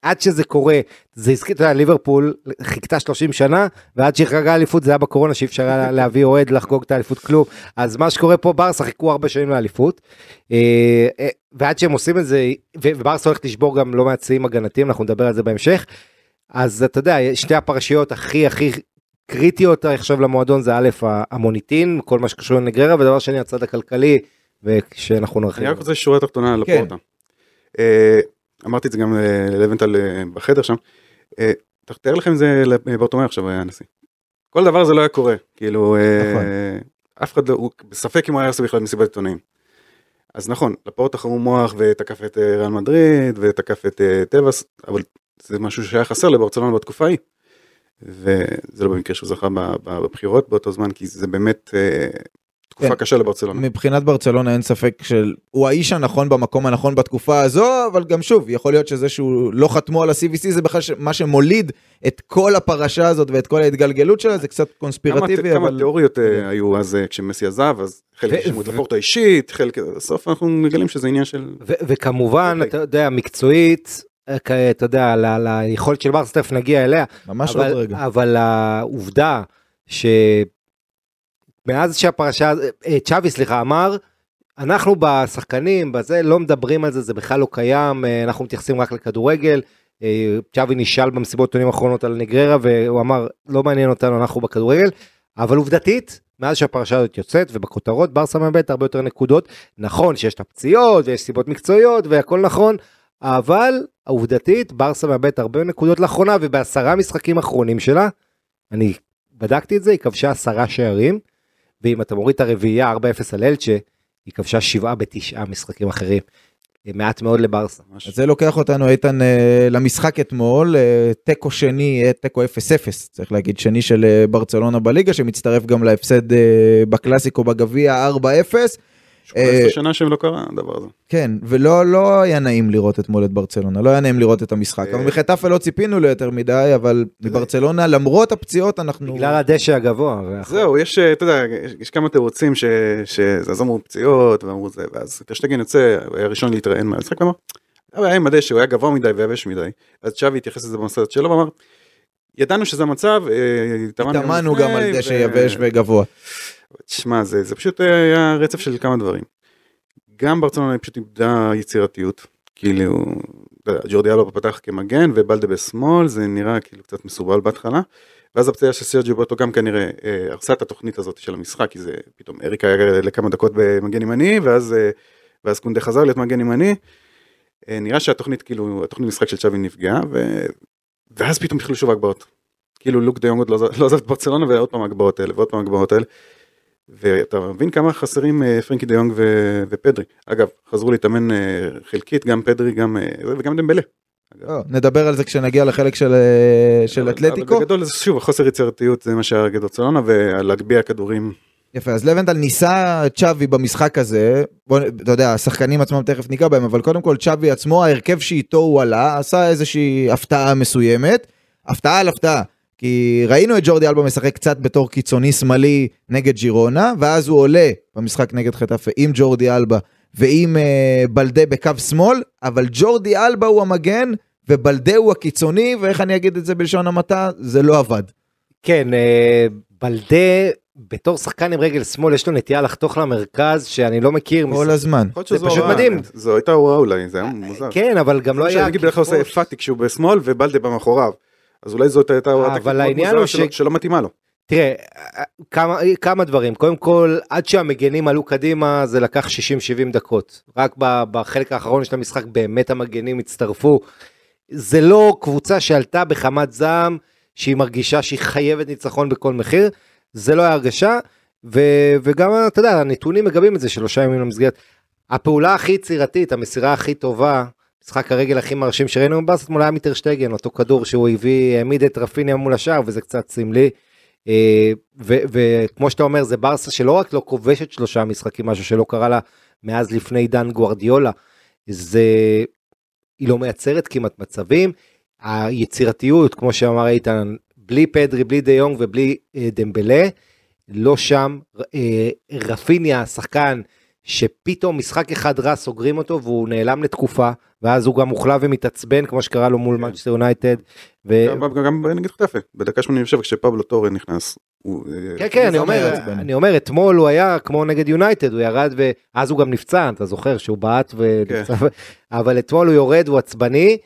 S4: ועד שזה קורה, זה הזכיר, אתה יודע, ליברפול חיכתה 30 שנה, ועד שהיא חגגה אליפות זה היה בקורונה שאי אפשר היה להביא אוהד לחגוג את האליפות כלום, אז מה שקורה פה, ברסה חיכו הרבה שנים לאליפות, אה, אה, ועד שהם עושים את זה, וברסה הולכת לשבור גם לא מעט שיאים הגנתיים, אנחנו נדבר על זה בהמשך, אז אתה יודע, שתי הפרשיות הכי הכי קריטיות עכשיו למועדון זה א' המוניטין, כל מה שקשור לנגררה, ודבר שני הצד הכלכלי, ושאנחנו נרחיב.
S3: אני רק רוצה שורה תחתונה על
S2: כן.
S3: הפורטה. אמרתי את זה גם אה, ללוונטל אה, בחדר שם. אה, תאר לכם זה ברטומאי עכשיו היה הנשיא. כל דבר זה לא היה קורה. כאילו,
S2: נכון.
S3: אף אחד לא, הוא בספק אם הוא היה עושה בכלל מסיבת עיתונאים. אז נכון, לפורטה חמו מוח ותקף את ריאל מדריד ותקף את טבעס, אבל זה משהו שהיה חסר לברצלונה בתקופה ההיא. וזה לא במקרה שהוא זכה בבחירות באותו זמן, כי זה באמת תקופה
S2: כן.
S3: קשה לברצלונה.
S2: מבחינת ברצלונה אין ספק שהוא האיש הנכון במקום הנכון בתקופה הזו, אבל גם שוב, יכול להיות שזה שהוא לא חתמו על ה-CVC זה בכלל ש- מה שמוליד את כל הפרשה הזאת ואת כל ההתגלגלות שלה, זה קצת קונספירטיבי,
S3: כמה, כמה
S2: אבל...
S3: תיאוריות אה, היו אז אה, כשמסי עזב, אז חלק
S4: ו-
S3: האשימו את לפורטו אישית, חלק, בסוף אנחנו מגלים שזה עניין של...
S4: ו- וכמובן,
S3: אוקיי.
S4: אתה יודע, מקצועית, אה, כ- אתה יודע, ל- ליכולת של ברסה, תכף נגיע אליה,
S2: ממש עוד
S4: אבל,
S2: רגע.
S4: אבל העובדה שמאז שהפרשה, אה, צ'אבי סליחה אמר, אנחנו בשחקנים, בזה, לא מדברים על זה, זה בכלל לא קיים, אה, אנחנו מתייחסים רק לכדורגל. אה, צ'אבי נשאל במסיבות עיתונים האחרונות על נגררה, והוא אמר, לא מעניין אותנו, אנחנו בכדורגל. אבל עובדתית, מאז שהפרשה הזאת יוצאת, ובכותרות, ברסה מאבדת הרבה יותר נקודות. נכון שיש את הפציעות, ויש סיבות מקצועיות, והכל נכון, אבל העובדתית, ברסה מאבדת הרבה נקודות לאחרונה, ובעשרה משחקים אחרונים שלה, אני בדקתי את זה, היא כבשה עשרה שערים, ואם אתה מוריד את הרביעייה 4-0 על אלצ'ה, היא כבשה שבעה בתשעה משחקים אחרים. אה, מעט מאוד לברסה.
S2: אז זה לוקח אותנו איתן אה, למשחק אתמול, אה, תיקו שני, תיקו 0-0, צריך להגיד שני של ברצלונה בליגה, שמצטרף גם להפסד בקלאסיקו בגביע 4-0.
S3: 18
S2: אה,
S3: שנה שלא קרה הדבר הזה.
S2: כן, ולא לא היה נעים לראות אתמול את ברצלונה, לא היה נעים לראות את המשחק.
S3: אה,
S2: אבל מחטאפה לא ציפינו ליותר מדי, אבל מברצלונה, למרות הפציעות, אנחנו...
S4: בגלל הדשא הגבוה.
S3: זהו, יש, אה, אתה יודע, יש- כמה תירוצים ש... ש... אז אמרו פציעות, ואמרו זה, ואז טשטגן יוצא, הוא היה ראשון להתראיין מהמשחק, ואמר, הוא היה עם הדשא, הוא היה גבוה מדי ויבש מדי. אז צ'אבי התייחס לזה במסורת שלו, ואמר, ידענו שזה המצב,
S2: התאמנו גם על דשא יבש וגבוה.
S3: תשמע, זה, זה פשוט אה, היה רצף של כמה דברים. גם ברצלונה פשוט איבדה יצירתיות. כאילו, ג'ורדי אלבה פתח כמגן ובלדה בשמאל, זה נראה כאילו קצת מסורבל בהתחלה. ואז הפציעה של סרג'י רוברטו גם כנראה אה, הרסה את התוכנית הזאת של המשחק, כי זה פתאום אריק היה לכמה דקות במגן ימני, ואז, אה, ואז קונדה חזר להיות מגן ימני. אה, נראה שהתוכנית, כאילו, התוכנית משחק של צ'אבי נפגעה, ו... ואז פתאום התחילו שוב הגבהות. כאילו לוק דה יונג עוד לא לא את ברצלונה, ועוד פעם הגבהות האלה, ועוד פעם הגבהות האלה. ואתה מבין כמה חסרים אה, פרנקי דה יונג ו- ופדרי. אגב, חזרו להתאמן אה, חלקית, גם פדרי, גם, אה, זה, וגם דמבלה.
S2: לא, נדבר על זה כשנגיע לחלק של של
S3: אבל-
S2: אתלטיקו.
S3: אבל בגדול, שוב, החוסר יצירתיות זה מה שהרג את ברצלונה, ולהגביה כדורים.
S2: יפה, אז לבנטל ניסה צ'אבי במשחק הזה, בוא, אתה יודע, השחקנים עצמם תכף ניגע בהם, אבל קודם כל צ'אבי עצמו, ההרכב שאיתו הוא עלה, עשה איזושהי הפתעה מסוימת, הפתעה על הפתעה, כי ראינו את ג'ורדי אלבה משחק קצת בתור קיצוני שמאלי נגד ג'ירונה, ואז הוא עולה במשחק נגד חטאפה עם ג'ורדי אלבה ועם אה, בלדה בקו שמאל, אבל ג'ורדי אלבה הוא המגן, ובלדה הוא הקיצוני, ואיך אני אגיד את זה בלשון המעטה, זה לא עבד.
S4: כן, אה, בלדה, בתור שחקן עם רגל שמאל, יש לו נטייה לחתוך למרכז, שאני לא מכיר.
S2: כל
S4: מש-
S2: הזמן.
S4: זה פשוט
S3: הוראה,
S4: מדהים.
S3: זו הייתה הוראה אולי, זה היה מוזר.
S4: כן, אבל גם לא היה...
S3: נגיד בדרך כלל עושה. פאטי כשהוא בשמאל ובלדה במאחוריו. אז אולי זאת הייתה מאוד
S4: העניין
S3: מוזרה
S4: הוא
S3: שלא-
S4: ש-
S3: שלא מתאימה לו.
S4: תראה, כמה, כמה דברים. קודם כל, עד שהמגנים עלו קדימה, זה לקח 60-70 דקות. רק בחלק האחרון של המשחק באמת המגנים הצטרפו. זה לא קבוצה שעלתה בחמת זעם, שהיא מרגישה שהיא חייבת ניצחון בכל מחיר. זה לא היה הרגשה, ו, וגם, אתה יודע, הנתונים מגבים את זה, שלושה ימים למסגרת. הפעולה הכי יצירתית, המסירה הכי טובה, משחק הרגל הכי מרשים שראינו בברסה אתמול היה מיטרשטגן, אותו כדור שהוא הביא, העמיד את רפיניה מול השער, וזה קצת סמלי. אה, וכמו שאתה אומר זה ברסה שלא רק לא כובשת שלושה משחקים משהו שלא קרה לה מאז לפני דן גוארדיולה זה היא לא מייצרת כמעט מצבים היצירתיות כמו שאמר איתן בלי פדרי בלי דה יונג ובלי אה, דמבלה לא שם אה, רפיניה שחקן שפתאום משחק אחד רע סוגרים אותו והוא נעלם לתקופה ואז הוא גם מוחלב ומתעצבן כמו שקרה לו מול מנצ'סטר יונייטד.
S3: גם נגיד חטפה בדקה 87 כשפבלו טורן נכנס.
S4: אה, כן כן אני אומר אני אומר אתמול הוא היה כמו נגד יונייטד הוא ירד ואז הוא גם נפצע אתה זוכר שהוא בעט ונפצע כן. אבל אתמול הוא יורד הוא עצבני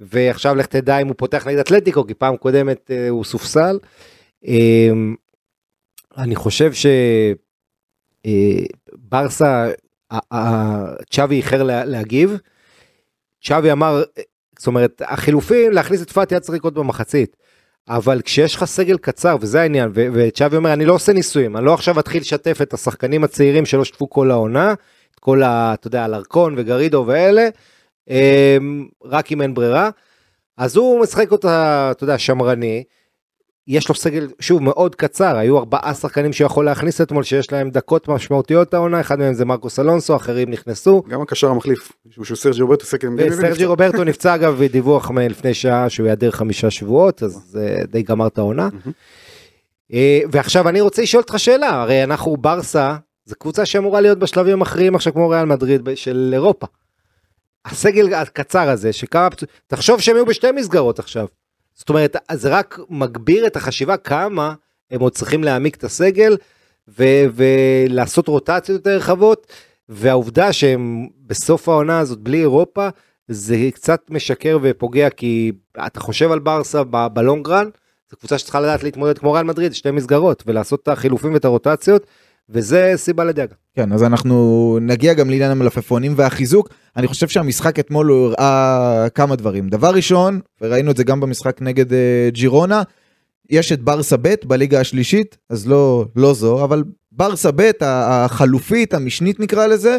S4: ועכשיו לך תדע אם הוא פותח נגד אתלטיקו כי פעם קודמת אה, הוא סופסל. אמ, אני חושב שברסה אה, צ'אבי איחר להגיב. שווי אמר, זאת אומרת, החילופים להכניס את פאטי היה צריך לקרות במחצית. אבל כשיש לך סגל קצר, וזה העניין, וצ'אבי אומר, אני לא עושה ניסויים, אני לא עכשיו אתחיל לשתף את השחקנים הצעירים שלא שתפו כל העונה, את כל ה... אתה יודע, אלרקון וגרידו ואלה, אמ, רק אם אין ברירה. אז הוא משחק אותה, אתה יודע, שמרני, יש לו סגל, שוב, מאוד קצר, היו ארבעה שחקנים שיכול להכניס אתמול, שיש להם דקות משמעותיות העונה, אחד מהם זה מרקוס אלונסו, אחרים נכנסו.
S3: גם הקשר המחליף, שהוא סרג'י רוברטו סקר
S4: סרג'י רוברטו נפצע אגב, ודיווח מלפני שעה שהוא ייעדר חמישה שבועות, אז זה די גמר את העונה. אה, ועכשיו אני רוצה לשאול אותך שאלה, הרי אנחנו ברסה, זו קבוצה שאמורה להיות בשלבים המכריעים עכשיו כמו ריאל מדריד של אירופה. הסגל הקצר הזה, שכמה, תחשוב שהם היו בשתי מסגרות עכשיו. זאת אומרת, זה רק מגביר את החשיבה כמה הם עוד צריכים להעמיק את הסגל ו- ולעשות רוטציות יותר רחבות, והעובדה שהם בסוף העונה הזאת בלי אירופה, זה קצת משקר ופוגע, כי אתה חושב על ברסה בלונגרן, זו קבוצה שצריכה לדעת להתמודד כמו ריאל מדריד, שתי מסגרות, ולעשות את החילופים ואת הרוטציות, וזה סיבה לדאגה.
S2: כן, אז אנחנו נגיע גם לעניין המלפפונים והחיזוק. אני חושב שהמשחק אתמול הוא הראה כמה דברים. דבר ראשון, וראינו את זה גם במשחק נגד uh, ג'ירונה, יש את ברסה ב' בליגה השלישית, אז לא, לא זו, אבל ברסה ב', החלופית, המשנית נקרא לזה,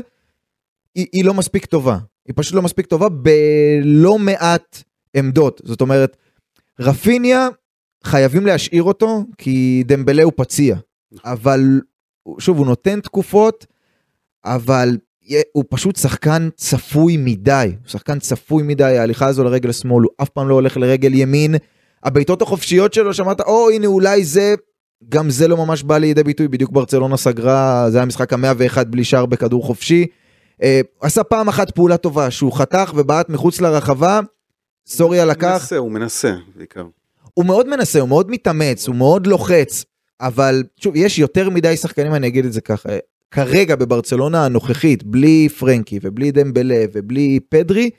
S2: היא, היא לא מספיק טובה. היא פשוט לא מספיק טובה בלא מעט עמדות. זאת אומרת, רפיניה, חייבים להשאיר אותו, כי דמבלה הוא פציע. אבל שוב, הוא נותן תקופות, אבל הוא פשוט שחקן צפוי מדי, הוא שחקן צפוי מדי, ההליכה הזו לרגל שמאל, הוא אף פעם לא הולך לרגל ימין. הבעיטות החופשיות שלו, שמעת, או הנה אולי זה, גם זה לא ממש בא לידי ביטוי, בדיוק ברצלונה סגרה, זה היה המשחק המאה ואחד בלי שער בכדור חופשי. אה, עשה פעם אחת פעולה טובה, שהוא חתך ובעט מחוץ לרחבה, סוריה לקח. הוא
S3: מנסה, הוא מנסה בעיקר.
S2: הוא מאוד מנסה, הוא מאוד מתאמץ, הוא מאוד לוחץ, אבל שוב, יש יותר מדי שחקנים, אני אגיד את זה ככה, כרגע בברצלונה הנוכחית, בלי פרנקי ובלי דמבלה ובלי פדרי,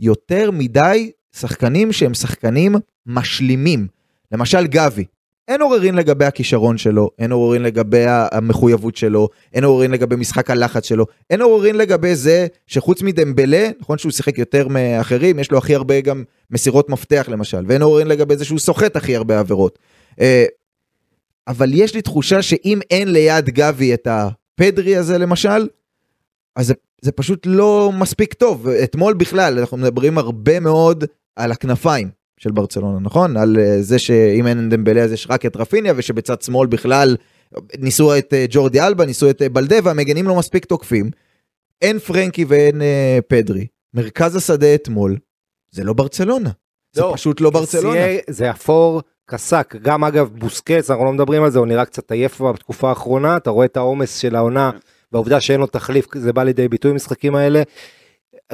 S2: יותר מדי שחקנים שהם שחקנים משלימים. למשל גבי, אין עוררין לגבי הכישרון שלו, אין עוררין לגבי המחויבות שלו, אין עוררין לגבי משחק הלחץ שלו, אין עוררין לגבי זה שחוץ מדמבלה, נכון שהוא שיחק יותר מאחרים, יש לו הכי הרבה גם מסירות מפתח למשל, ואין עוררין לגבי זה שהוא סוחט הכי הרבה עבירות. אה, אבל יש לי תחושה שאם אין ליד גבי את הפדרי הזה למשל, אז זה, זה פשוט לא מספיק טוב. אתמול בכלל, אנחנו מדברים הרבה מאוד על הכנפיים של ברצלונה, נכון? על אה, זה שאם אין דמבלה אז יש רק את רפיניה, ושבצד שמאל בכלל ניסו את אה, ג'ורדי אלבה, ניסו את אה, בלדה, והמגנים לא מספיק תוקפים. אין פרנקי ואין פדרי. מרכז השדה אתמול, זה לא ברצלונה. לא, זה פשוט לא ברצלונה.
S4: זה אפור קסק, גם אגב בוסקץ, אנחנו לא מדברים על זה, הוא נראה קצת עייף בתקופה האחרונה, אתה רואה את העומס של העונה, והעובדה שאין לו תחליף, זה בא לידי ביטוי במשחקים האלה.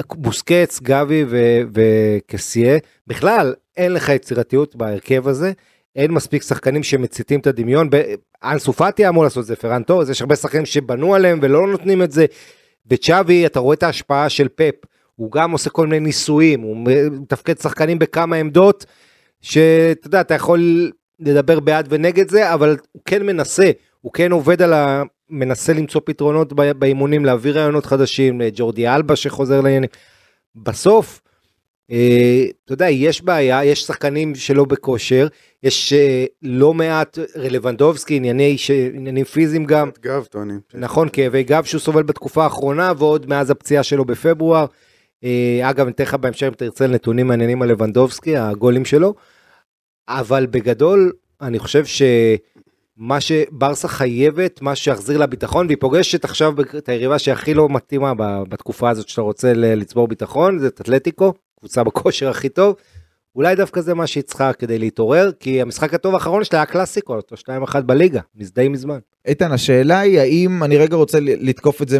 S4: בוסקץ, גבי וקסייה, בכלל אין לך יצירתיות בהרכב הזה, אין מספיק שחקנים שמציתים את הדמיון, אנסו פאטי אמור לעשות את זה, פרן טורס, יש הרבה שחקנים שבנו עליהם ולא נותנים את זה. וצ'אבי, אתה רואה את ההשפעה של פפ, הוא גם עושה כל מיני ניסויים, הוא מתפקד שחקנים בכמה עמדות. שאתה יודע, אתה יכול לדבר בעד ונגד זה, אבל הוא כן מנסה, הוא כן עובד על ה... מנסה למצוא פתרונות באימונים, להביא רעיונות חדשים, ג'ורדי אלבה שחוזר לעניינים. בסוף, אה, אתה יודע, יש בעיה, יש שחקנים שלא בכושר, יש אה, לא מעט רלוונדובסקי, ענייני, ש... עניינים פיזיים גם,
S3: גב טוענים.
S4: נכון, כאבי גב שהוא סובל בתקופה האחרונה, ועוד מאז הפציעה שלו בפברואר. אה, אגב, אני אתן לך בהמשך אם תרצה נתונים מעניינים על לבנדובסקי, הגולים שלו. אבל בגדול, אני חושב שמה שברסה חייבת, מה שיחזיר לה ביטחון, והיא פוגשת עכשיו את היריבה שהכי לא מתאימה בתקופה הזאת שאתה רוצה לצבור ביטחון, זה את אתלטיקו, קבוצה בכושר הכי טוב. אולי דווקא זה מה שהיא צריכה כדי להתעורר, כי המשחק הטוב האחרון שלה היה קלאסיקו, אותו 2-1 בליגה, די מזמן.
S2: איתן, השאלה היא האם, אני רגע רוצה לתקוף את זה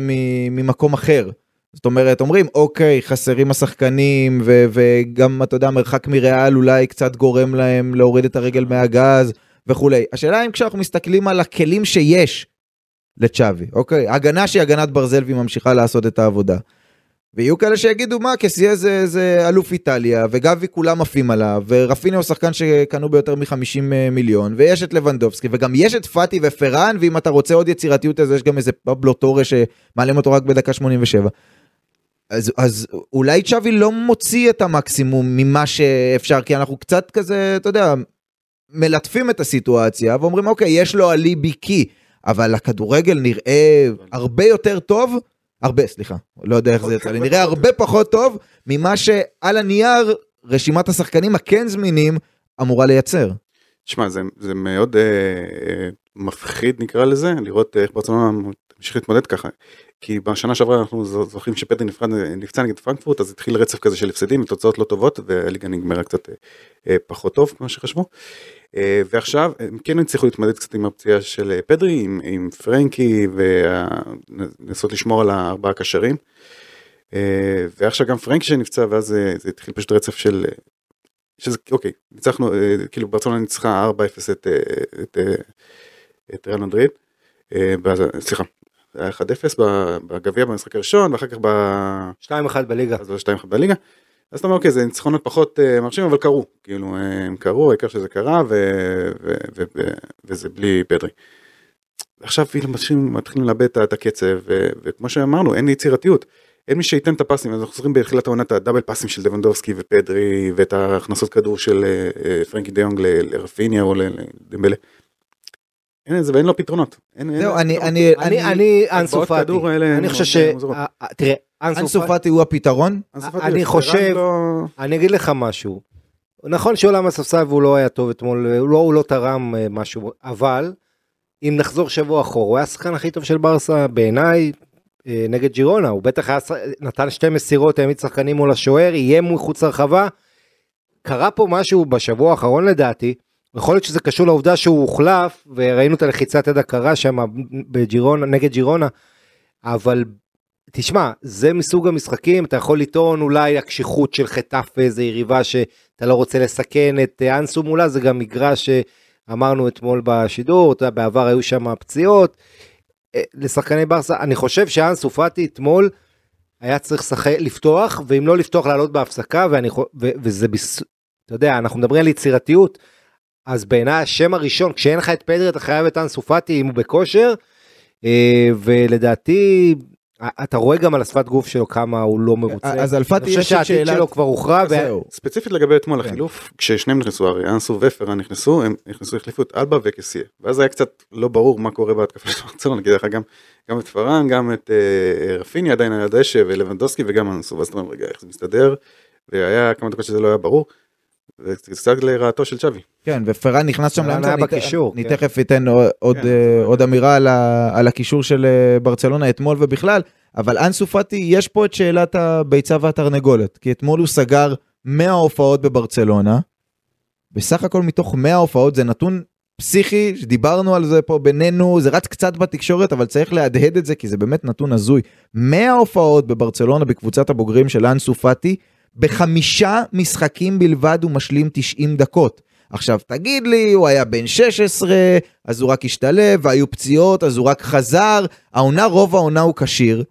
S2: ממקום אחר. זאת אומרת, אומרים, אוקיי, חסרים השחקנים, ו- וגם, אתה יודע, מרחק מריאל אולי קצת גורם להם להוריד את הרגל מהגז וכולי. השאלה אם כשאנחנו מסתכלים על הכלים שיש לצ'אבי, אוקיי? הגנה שהיא הגנת ברזל והיא ממשיכה לעשות את העבודה. ויהיו כאלה שיגידו מה קסיה זה, זה אלוף איטליה וגבי כולם עפים עליו ורפיני הוא שחקן שקנו ביותר מ-50 מיליון ויש את לבנדובסקי וגם יש את פאטי ופרן ואם אתה רוצה עוד יצירתיות אז יש גם איזה פבלו טורה שמעלים אותו רק בדקה 87. אז, אז אולי צ'אבי לא מוציא את המקסימום ממה שאפשר כי אנחנו קצת כזה אתה יודע מלטפים את הסיטואציה ואומרים אוקיי יש לו אליבי קי אבל הכדורגל נראה הרבה יותר טוב הרבה סליחה לא יודע איך זה יצא לי נראה הרבה פחות טוב ממה שעל הנייר רשימת השחקנים הכן זמינים אמורה לייצר.
S3: תשמע, זה, זה מאוד אה, אה, מפחיד נקרא לזה, לראות איך ברצלונה תמשיך להתמודד ככה. כי בשנה שעברה אנחנו זוכרים נפרד, נפצע נגד פרנקפורט, אז התחיל רצף כזה של הפסדים ותוצאות לא טובות, והליגה נגמרה קצת אה, פחות טוב כמו שחשבו. אה, ועכשיו הם כן הצליחו להתמודד קצת עם הפציעה של אה, פדרי, עם, עם פרנקי, ולנסות לשמור על הארבעה קשרים. ועכשיו גם פרנקי שנפצע, ואז אה, זה התחיל פשוט רצף של... שזה אוקיי, ניצחנו, כאילו ברצלונה ניצחה 4-0 את, את, אה, את ריאל מדריד, סליחה, זה היה 1-0 ב- בגביע במשחק הראשון, ואחר כך ב...
S4: 2-1 בליגה.
S3: אז זה 2-1 בליגה. אז אתה אומר אוקיי זה ניצחונות פחות אה, מרשימים אבל קרו כאילו אה, הם קרו העיקר שזה קרה ו... ו... ו... ו... וזה בלי פדרי. עכשיו כאילו מתחילים, מתחילים לאבד את- הקצב ו... וכמו שאמרנו אין יצירתיות. אין מי שייתן את הפסים אז אנחנו זוכרים בתחילת העונה את הדאבל פסים של דבנדובסקי ופדרי ואת ההכנסות כדור של אה, פרנקי דיונג לרפיניה או לדמבלה. אין את זה ואין לו פתרונות.
S2: זהו אני. אני
S4: אני,
S2: אני
S4: אנסו פאטי, אני חושב ש... אה, אה, תראה,
S2: אנסו
S4: אנסו פאטי,
S2: פאטי הוא הפתרון.
S4: אני חושב-
S3: לא-
S4: אני אגיד לך משהו. נכון שהוא עלה מהספסל והוא לא היה טוב אתמול, הוא לא, לא תרם אה, משהו, אבל אם נחזור שבוע אחורה, הוא היה השחקן הכי טוב של ברסה בעיניי נגד ג'ירונה, הוא בטח היה, נתן שתי מסירות, העמיד שחקנים מול השוער, איים מחוץ לרחבה. קרה פה משהו בשבוע האחרון לדעתי, יכול להיות שזה קשור לעובדה שהוא הוחלף, וראינו את הלחיצת יד הקרה שם בג'ירונה, נגד ג'ירונה, אבל תשמע, זה מסוג המשחקים, אתה יכול לטעון אולי הקשיחות של חטאפה, איזה יריבה שאתה לא רוצה לסכן את אה, אנסו מולה, זה גם מגרש שאמרנו אתמול בשידור, אתה יודע, בעבר היו שם פציעות. אה, לשחקני ברסה, אני חושב שאנסו פאטי אתמול היה צריך לשחק, לפתוח, ואם לא לפתוח לעלות בהפסקה, ואני, ו, וזה. אתה יודע, אנחנו מדברים על יצירתיות, אז בעיניי השם הראשון, כשאין לך את פדרי אתה חייב את אנסו פאטי אם הוא בכושר, אה, ולדעתי, אתה רואה גם על השפת גוף שלו כמה הוא לא מרוצה.
S2: אז על פאטי
S4: אני חושב
S2: יש את
S4: שהעתיד
S2: שאלת...
S4: שלו כבר הוכרע,
S2: זהו.
S3: ספציפית לגבי אתמול
S2: כן.
S3: החילוף, כששניהם נכנסו, הרי אנסו ופרן נכנסו, הם נכנסו, החליפו את אלבה וקסיה. ואז היה קצת לא ברור מה קורה בהתקפה של ברצלונה, נגיד לך גם, גם את פרן, גם את אה, רפיני עדיין על הדשא, ולבנדוסקי וגם אנסו, ואז אתה אומר, רגע, איך זה מסתדר? והיה כמה דקות שזה לא היה ברור. וזה קצת לרעתו של צ'אבי.
S2: כן, ופרן נכנס שם לאמצע, אני
S4: בקישור,
S2: אני
S4: כן.
S2: תכף אתן עוד-
S3: כן,
S2: אה,
S3: זה-
S2: עוד אמירה על ה- על הקישור של אה, ברצלונה אתמול ובכלל, אבל אנסו פאטי, יש פה את שאלת הביצה והתרנגולת, כי אתמול הוא סגר 100 הופעות בברצלונה, בסך הכל מתוך 100 הופעות זה נתון פסיכי, שדיברנו על זה פה בינינו, זה רץ קצת בתקשורת, אבל צריך להדהד את זה, כי זה באמת נתון הזוי. 100 הופעות בברצלונה בקבוצת הבוגרים של אנסו פאטי, בחמישה משחקים בלבד הוא משלים 90 דקות. עכשיו תגיד לי, הוא היה בן 16, אז הוא רק השתלב, והיו פציעות, אז הוא רק חזר, העונה, רוב העונה הוא כשיר,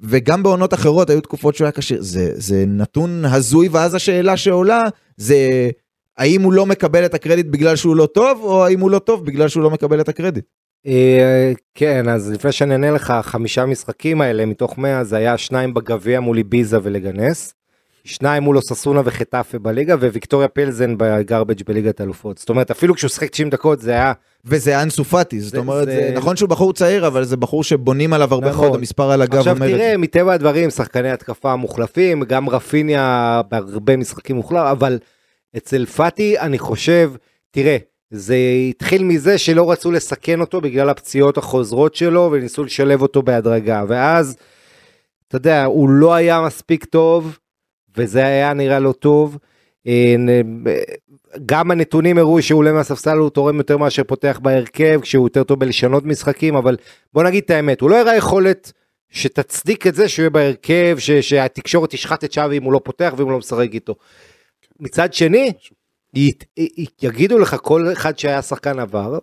S2: וגם בעונות אחרות היו תקופות שהוא היה כשיר. זה, זה נתון הזוי, ואז השאלה שעולה, זה האם הוא לא מקבל את הקרדיט בגלל שהוא לא טוב, או האם הוא לא טוב בגלל שהוא לא מקבל את הקרדיט?
S4: אה, כן, אז לפני שאני אענה לך, חמישה משחקים האלה מתוך 100 זה היה שניים בגביע מול איביזה ולגנס, שניים מול אוססונה וחטאפה בליגה, וויקטוריה פלזן בגרבג' בליגת אלופות. זאת אומרת, אפילו כשהוא שיחק 90 דקות זה היה...
S2: וזה אנסו פאטי, זאת אומרת,
S4: זה-
S2: זה... נכון שהוא בחור צעיר, אבל זה בחור שבונים עליו הרבה
S4: נכון.
S2: מאוד, המספר על הגב
S4: עכשיו
S2: אומר את
S4: תראה,
S2: זה.
S4: מטבע הדברים, שחקני התקפה מוחלפים, גם רפיניה בהרבה משחקים מוחלף, אבל אצל פאטי אני חושב, תראה, זה התחיל מזה שלא רצו לסכן אותו בגלל הפציעות החוזרות שלו, וניסו לשלב אותו בהדרגה, ואז, אתה יודע, הוא לא היה מספיק טוב, וזה היה נראה לא טוב. אה, נ- גם הנתונים הראו שהוא עולה מהספסל הוא תורם יותר מאשר פותח בהרכב כשהוא יותר טוב בלשנות משחקים אבל בוא נגיד את האמת הוא לא הראה יכולת שתצדיק את זה שהוא יהיה בהרכב ש, שהתקשורת תשחט את שווי אם הוא לא פותח ואם הוא לא משחק איתו. מצד שני י, י, יגידו לך כל אחד שהיה שחקן עבר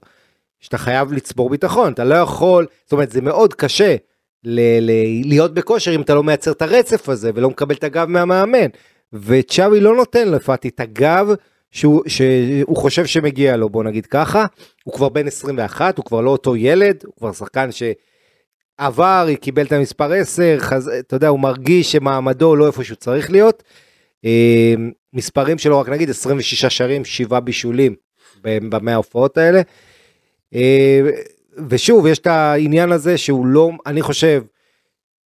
S4: שאתה חייב לצבור ביטחון אתה לא יכול זאת אומרת זה מאוד קשה ל, ל, להיות בכושר אם אתה לא מייצר את הרצף הזה ולא מקבל את הגב מהמאמן וצ'אבי לא נותן לפאטי את הגב שהוא, שהוא חושב שמגיע לו בוא נגיד ככה הוא כבר בן 21 הוא כבר לא אותו ילד הוא כבר שחקן שעבר קיבל את המספר 10 חז... אתה יודע הוא מרגיש שמעמדו לא איפה שהוא צריך להיות. אה, מספרים שלו רק נגיד 26 שערים 7 בישולים במאה ההופעות האלה. ושוב יש את העניין הזה שהוא לא אני חושב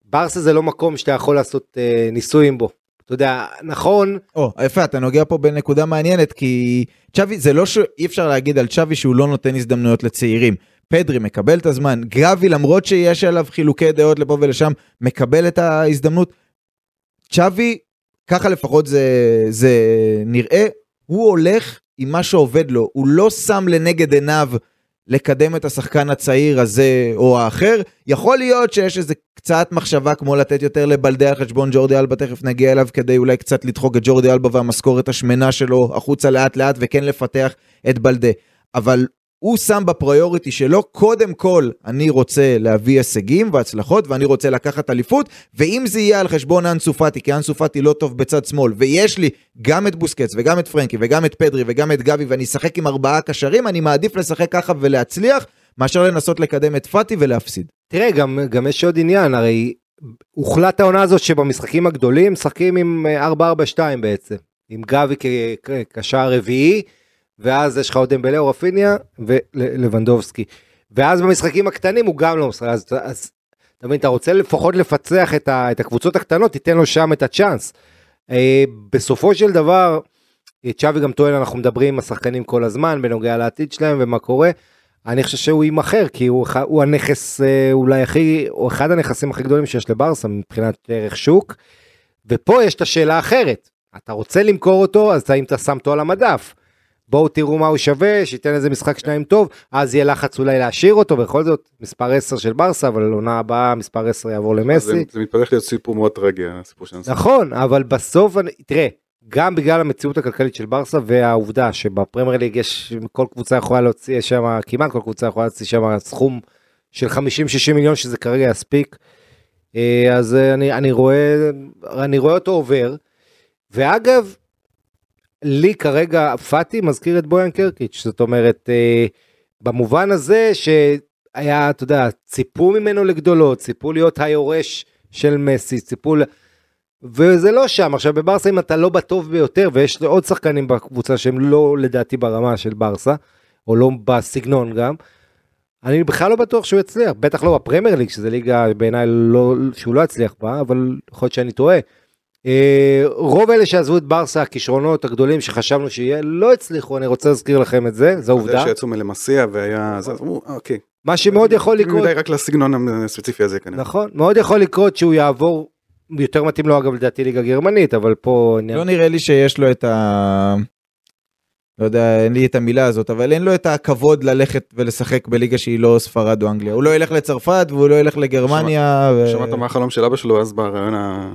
S4: ברסה זה לא מקום שאתה יכול לעשות אה, ניסויים בו. אתה יודע נכון
S2: או, יפה, אתה נוגע פה בנקודה מעניינת, כי צ'אבי, זה לא שאי אפשר להגיד על צ'אבי שהוא לא נותן הזדמנויות לצעירים. פדרי מקבל את הזמן, גבי למרות שיש עליו חילוקי דעות לפה ולשם, מקבל את ההזדמנות. צ'אבי, ככה לפחות זה, זה נראה, הוא הולך עם מה שעובד לו, הוא לא שם לנגד עיניו לקדם את השחקן הצעיר הזה או האחר. יכול להיות שיש איזה קצת מחשבה כמו לתת יותר לבלדה על חשבון ג'ורדי אלבה, תכף נגיע אליו, כדי אולי קצת לדחוק את ג'ורדי אלבה והמשכורת השמנה שלו החוצה לאט לאט וכן לפתח את בלדה. אבל הוא שם בפריוריטי שלו, קודם כל אני רוצה להביא הישגים והצלחות ואני רוצה לקחת אליפות, ואם זה יהיה על חשבון אנסו פאטי, כי אנסו פאטי לא טוב בצד שמאל, ויש לי גם את בוסקץ וגם את פרנקי וגם את פדרי וגם את גבי ואני אשחק עם ארבעה קשרים, אני מעדיף לשחק ככה ולהצליח, מאשר לנסות לקדם את פאטי ולהפסיד.
S4: תראה, גם, גם יש עוד עניין, הרי הוחלט העונה הזאת שבמשחקים הגדולים משחקים עם אה, 4-4-2 בעצם, עם גבי כקשר רביעי, ואז יש לך עוד דמבלה או רפיניה ולבנדובסקי. ואז במשחקים הקטנים הוא גם לא משחק, אז, אז אתה מבין, אתה רוצה לפחות לפצח את, ה, את הקבוצות הקטנות, תיתן לו שם את הצ'אנס. אה, בסופו של דבר, אה, צ'אבי גם טוען, אנחנו מדברים עם השחקנים כל הזמן בנוגע לעתיד שלהם ומה קורה. אני חושב שהוא יימכר כי הוא, הוא הנכס אה, אולי הכי, או אחד הנכסים הכי גדולים שיש לברסה מבחינת ערך שוק. ופה יש את השאלה האחרת, אתה רוצה למכור אותו אז האם אתה שם אותו על המדף. בואו תראו מה הוא שווה, שייתן איזה משחק שניים טוב, אז יהיה לחץ אולי להשאיר אותו, בכל זאת מספר 10 של ברסה, אבל עונה הבאה מספר 10 יעבור
S3: זה,
S4: למסי.
S3: זה מתפתח להיות סיפור מאוד טרגי, הסיפור של הנסה.
S4: נכון, אבל בסוף, תראה, גם בגלל המציאות הכלכלית של ברסה והעובדה שבפרמייר ליג יש, כל קבוצה יכולה להוציא שם, כמעט כל קבוצה יכולה להוציא שם סכום של 50-60 מיליון שזה כרגע יספיק. אה, אז אני, אני רואה, אני רואה אותו עובר. ואגב, לי כרגע פאטי מזכיר את בויאן קרקיץ', זאת אומרת, אה, במובן הזה שהיה, אתה יודע, ציפו ממנו לגדולות, ציפו להיות היורש של מסי, ציפו, וזה לא שם. עכשיו בברסה אם אתה לא בטוב ביותר, ויש עוד שחקנים בקבוצה שהם לא לדעתי ברמה של ברסה, או לא בסגנון גם, אני בכלל לא בטוח שהוא יצליח, בטח לא בפרמייר ליג, שזה ליגה בעיניי לא, שהוא לא יצליח בה, אבל יכול להיות שאני טועה. אה, רוב אלה שעזבו את ברסה, הכישרונות הגדולים שחשבנו שיהיה, לא הצליחו, אני רוצה להזכיר לכם את זה, זו
S3: זה
S4: עובדה.
S3: שיצאו מלמסיה והיה, אז אמרו, "אה, אוקיי.
S4: מה שמאוד יכול לקרות,
S3: מדי רק לסגנון הספציפי הזה כנראה.
S4: נכון, מאוד יכול לקרות שהוא יעבור, יותר מתאים לו אגב לדעתי ליגה גרמנית, אבל פה.
S2: לא נראה לי שיש לו את ה... לא יודע, אין לי את המילה הזאת, אבל אין לו את הכבוד ללכת ולשחק בליגה שהיא לא ספרד או אנגליה. הוא לא ילך לצרפת והוא לא ילך לגרמניה.
S3: שמעת מה החלום של אבא שלו אז ברעיון ה...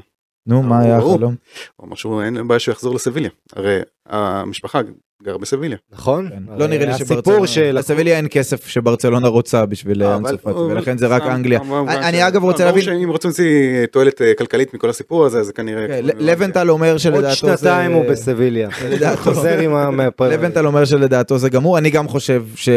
S2: נו, מה היה. החלום?
S3: הוא אמר שהוא אין בעיה שהוא יחזור לסביליה. הרי המשפחה, גר בסביליה.
S4: נכון?
S2: כן. לא נראה לי
S4: הסיפור
S2: שברצלונה,
S4: של...
S2: לסביליה אין כסף שברצלונה רוצה בשביל אנסו
S3: אבל
S2: פאטי,
S3: הוא-
S2: ולכן זה רק אנגליה. אני- אגב רוצה
S3: ברור
S2: להבין,
S3: שאם רוצים להוציא תועלת אה, כלכלית מכל הסיפור הזה, זה כנראה...
S2: כן, לבנטל אומר
S4: עוד
S2: שלדעתו זה...
S4: שנתיים הוא בסביליה. חוזר עם.
S2: לבנטל אומר שלדעתו זה גמור, אני גם חושב ש...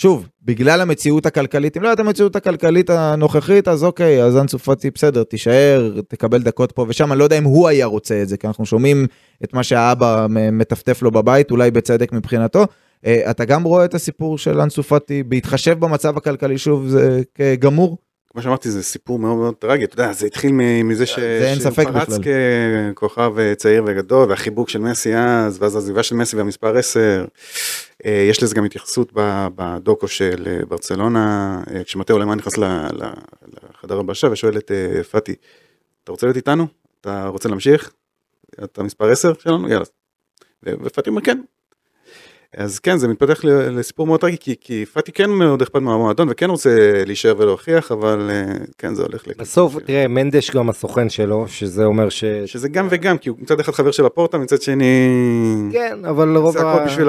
S2: שוב, בגלל המציאות הכלכלית, אם לא הייתה המציאות הכלכלית הנוכחית, אז אוקיי, אז אנסו פאטי בסדר, תישאר, תקבל דקות פה ושם, אני לא יודע אם הוא היה רוצה את זה, כי אנחנו שומעים את מה שהאבא מטפטף לו בבית, אולי בצדק מבחינתו. אה, אתה גם רואה את הסיפור של אנסו פאטי, בהתחשב במצב הכלכלי, שוב, זה כגמור?
S3: כמו שאמרתי, זה סיפור מאוד מאוד טרגי, אתה יודע, זה התחיל מזה ש...
S2: זה אין
S3: שהוא
S2: ספק
S3: פרץ
S2: בכלל.
S3: ככוכב אה, צעיר וגדול, והחיבוק של מסי אז, ואז העזיבה של מסי והמספר 10. אה, יש לזה גם התייחסות בדוקו של אה, ברצלונה, אה, כשמטאו למה נכנס לחדר הבשה ושואל את פאטי, אתה רוצה להיות איתנו? אתה רוצה להמשיך? אתה מספר 10 שלנו? יאללה. ופאטי אומר כן. אז כן, זה מתפתח לסיפור מאוד טרגי, כי, כי פאטי כן מאוד אכפת מהמועדון וכן רוצה להישאר ולהוכיח, אבל אה, כן, זה הולך לכיוון
S4: בסוף,
S3: ש-
S4: תראה, מנדש גם הסוכן שלו, שזה אומר ש...
S3: שזה גם וגם, כי הוא מצד אחד חבר של הפורטה, מצד שני...
S4: כן, אבל רוב
S3: זה הכל בשביל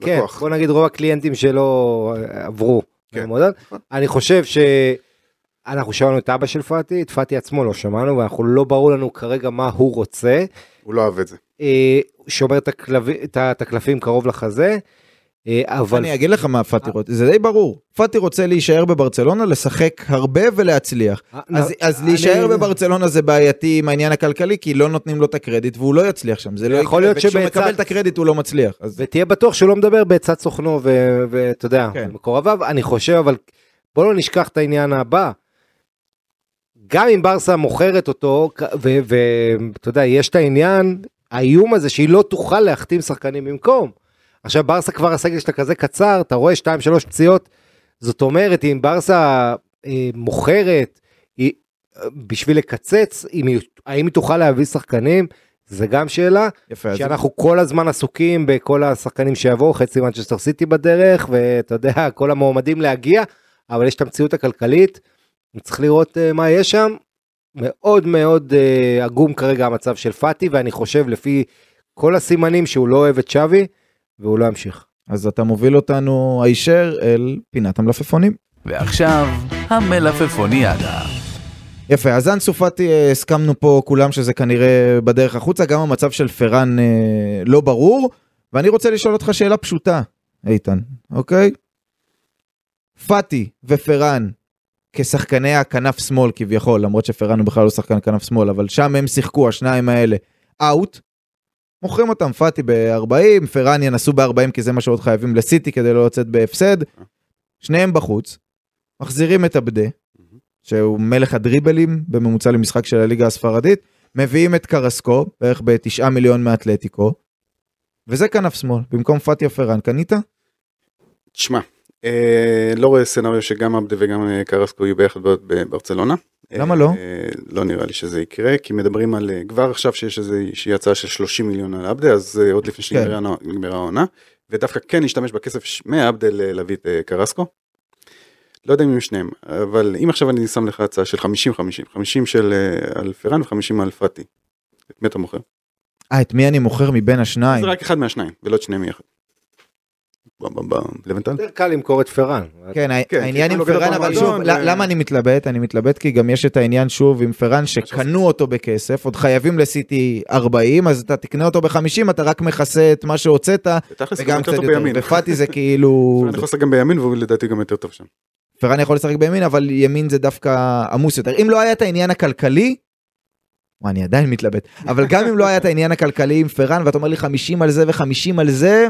S4: כן,
S3: הלקוח.
S4: בוא נגיד רוב הקליינטים שלו אה, עברו.
S3: כן.
S4: למועדון. אני חושב שאנחנו שמענו את אבא של פאטי, את פאטי עצמו לא שמענו, ואנחנו לא ברור לנו כרגע מה הוא רוצה.
S3: הוא לא אוהב את זה.
S4: אה, שומר את הכלבי- את את הקלפים קרוב לחזה, אה, אבל
S2: אני אגיד לך מה פאטי רוצה, זה די ברור. פאטי רוצה להישאר בברצלונה, לשחק הרבה ולהצליח.
S4: אה,
S2: אז,
S4: לא,
S2: אז להישאר בברצלונה זה בעייתי עם העניין הכלכלי, כי לא נותנים לו את הקרדיט והוא לא יצליח שם. זה לא
S4: יכול להיות
S2: וכשהוא
S4: שבעצת-
S2: מקבל את הקרדיט הוא לא מצליח. אז
S4: ותהיה בטוח שהוא לא מדבר בעצת סוכנו ואתה יודע,
S2: כן.
S4: מקורביו, אני חושב אבל בוא לא נשכח את העניין הבא. גם אם ברסה מוכרת אותו ואתה יודע יש את העניין האיום הזה שהיא לא תוכל להחתים שחקנים במקום. עכשיו ברסה כבר הסגל שלה כזה קצר אתה רואה 2-3 פציעות זאת אומרת אם ברסה אה, מוכרת היא, אה, בשביל לקצץ אם היא, האם היא תוכל להביא שחקנים זה גם שאלה
S2: יפה.
S4: שאנחנו כל הזמן עסוקים בכל השחקנים שיבואו, חצי מנצ'סטר סיטי בדרך, ואתה יודע, כל המועמדים להגיע, אבל יש את המציאות הכלכלית, צריך לראות uh, מה יש שם. מאוד מאוד uh, עגום כרגע המצב של פאטי, ואני חושב לפי כל הסימנים שהוא לא אוהב את שווי, והוא לא ימשיך.
S2: אז אתה מוביל אותנו הישר אל פינת המלפפונים.
S1: ועכשיו, המלפפוניאדה.
S2: יפה, אז אנסו פאטי אה, הסכמנו פה כולם שזה כנראה בדרך החוצה, גם המצב של פארן אה, לא ברור, ואני רוצה לשאול אותך שאלה פשוטה, איתן, אוקיי? פאטי ופארן כשחקני הכנף שמאל כביכול, למרות שפארן הוא בכלל לא שחקן כנף שמאל, אבל שם הם שיחקו, השניים האלה, אאוט. מוכרים אותם פאטי ב-40, פארן ינסו ב-40 כי זה מה שעוד חייבים לסיטי כדי לא לצאת בהפסד. שניהם בחוץ, מחזירים את הבדה, שהוא מלך הדריבלים בממוצע למשחק של הליגה הספרדית, מביאים את קרסקו, בערך בתשעה מיליון מאתלטיקו, וזה כנף שמאל, במקום פתיה פרן, קנית?
S3: תשמע, לא רואה סצנריו שגם עבדה וגם אה, קרסקו יהיו ביחד בברצלונה.
S2: למה לא?
S3: אה, לא נראה לי שזה יקרה, כי מדברים על, אה, כבר עכשיו שיש איזושהי הצעה של 30 מיליון על עבדה, אז אה, עוד לפני שנגמרה נגמרה העונה, ודווקא כן להשתמש בכסף מעבדה להביא את אה, קרסקו. לא יודע אם עם שניהם, אבל אם עכשיו אני שם לך הצעה של 50-50, 50 של אה, על פרן ו-50 על פאטי. את מי אתה מוכר?
S2: אה, את מי אני מוכר מבין השניים?
S3: זה רק אחד מהשניים, ולא את שניהם יחד. לבנטל?
S4: יותר קל למכור את פרן.
S2: כן,
S3: כן,
S2: העניין עם
S3: אותו
S2: אבל שוב, למה אני מתלבט? אני מתלבט כי גם יש את העניין שוב עם פרן שקנו אותו בכסף, עוד חייבים לסיטי 40, אז אתה תקנה אותו ב-50, אתה רק מכסה את מה שהוצאת, וגם קצת יותר. ופאטי זה כאילו...
S3: פרן יכול לשחק גם בימין והוא לדעתי גם יותר טוב שם.
S2: פרן יכול לשחק בימין, אבל ימין זה דווקא עמוס יותר. אם לא היה את העניין הכלכלי, וואי, אני עדיין מתלבט, אבל גם אם לא היה את העניין הכלכלי עם פרן, ואתה אומר לי 50 על זה ו-50 על זה,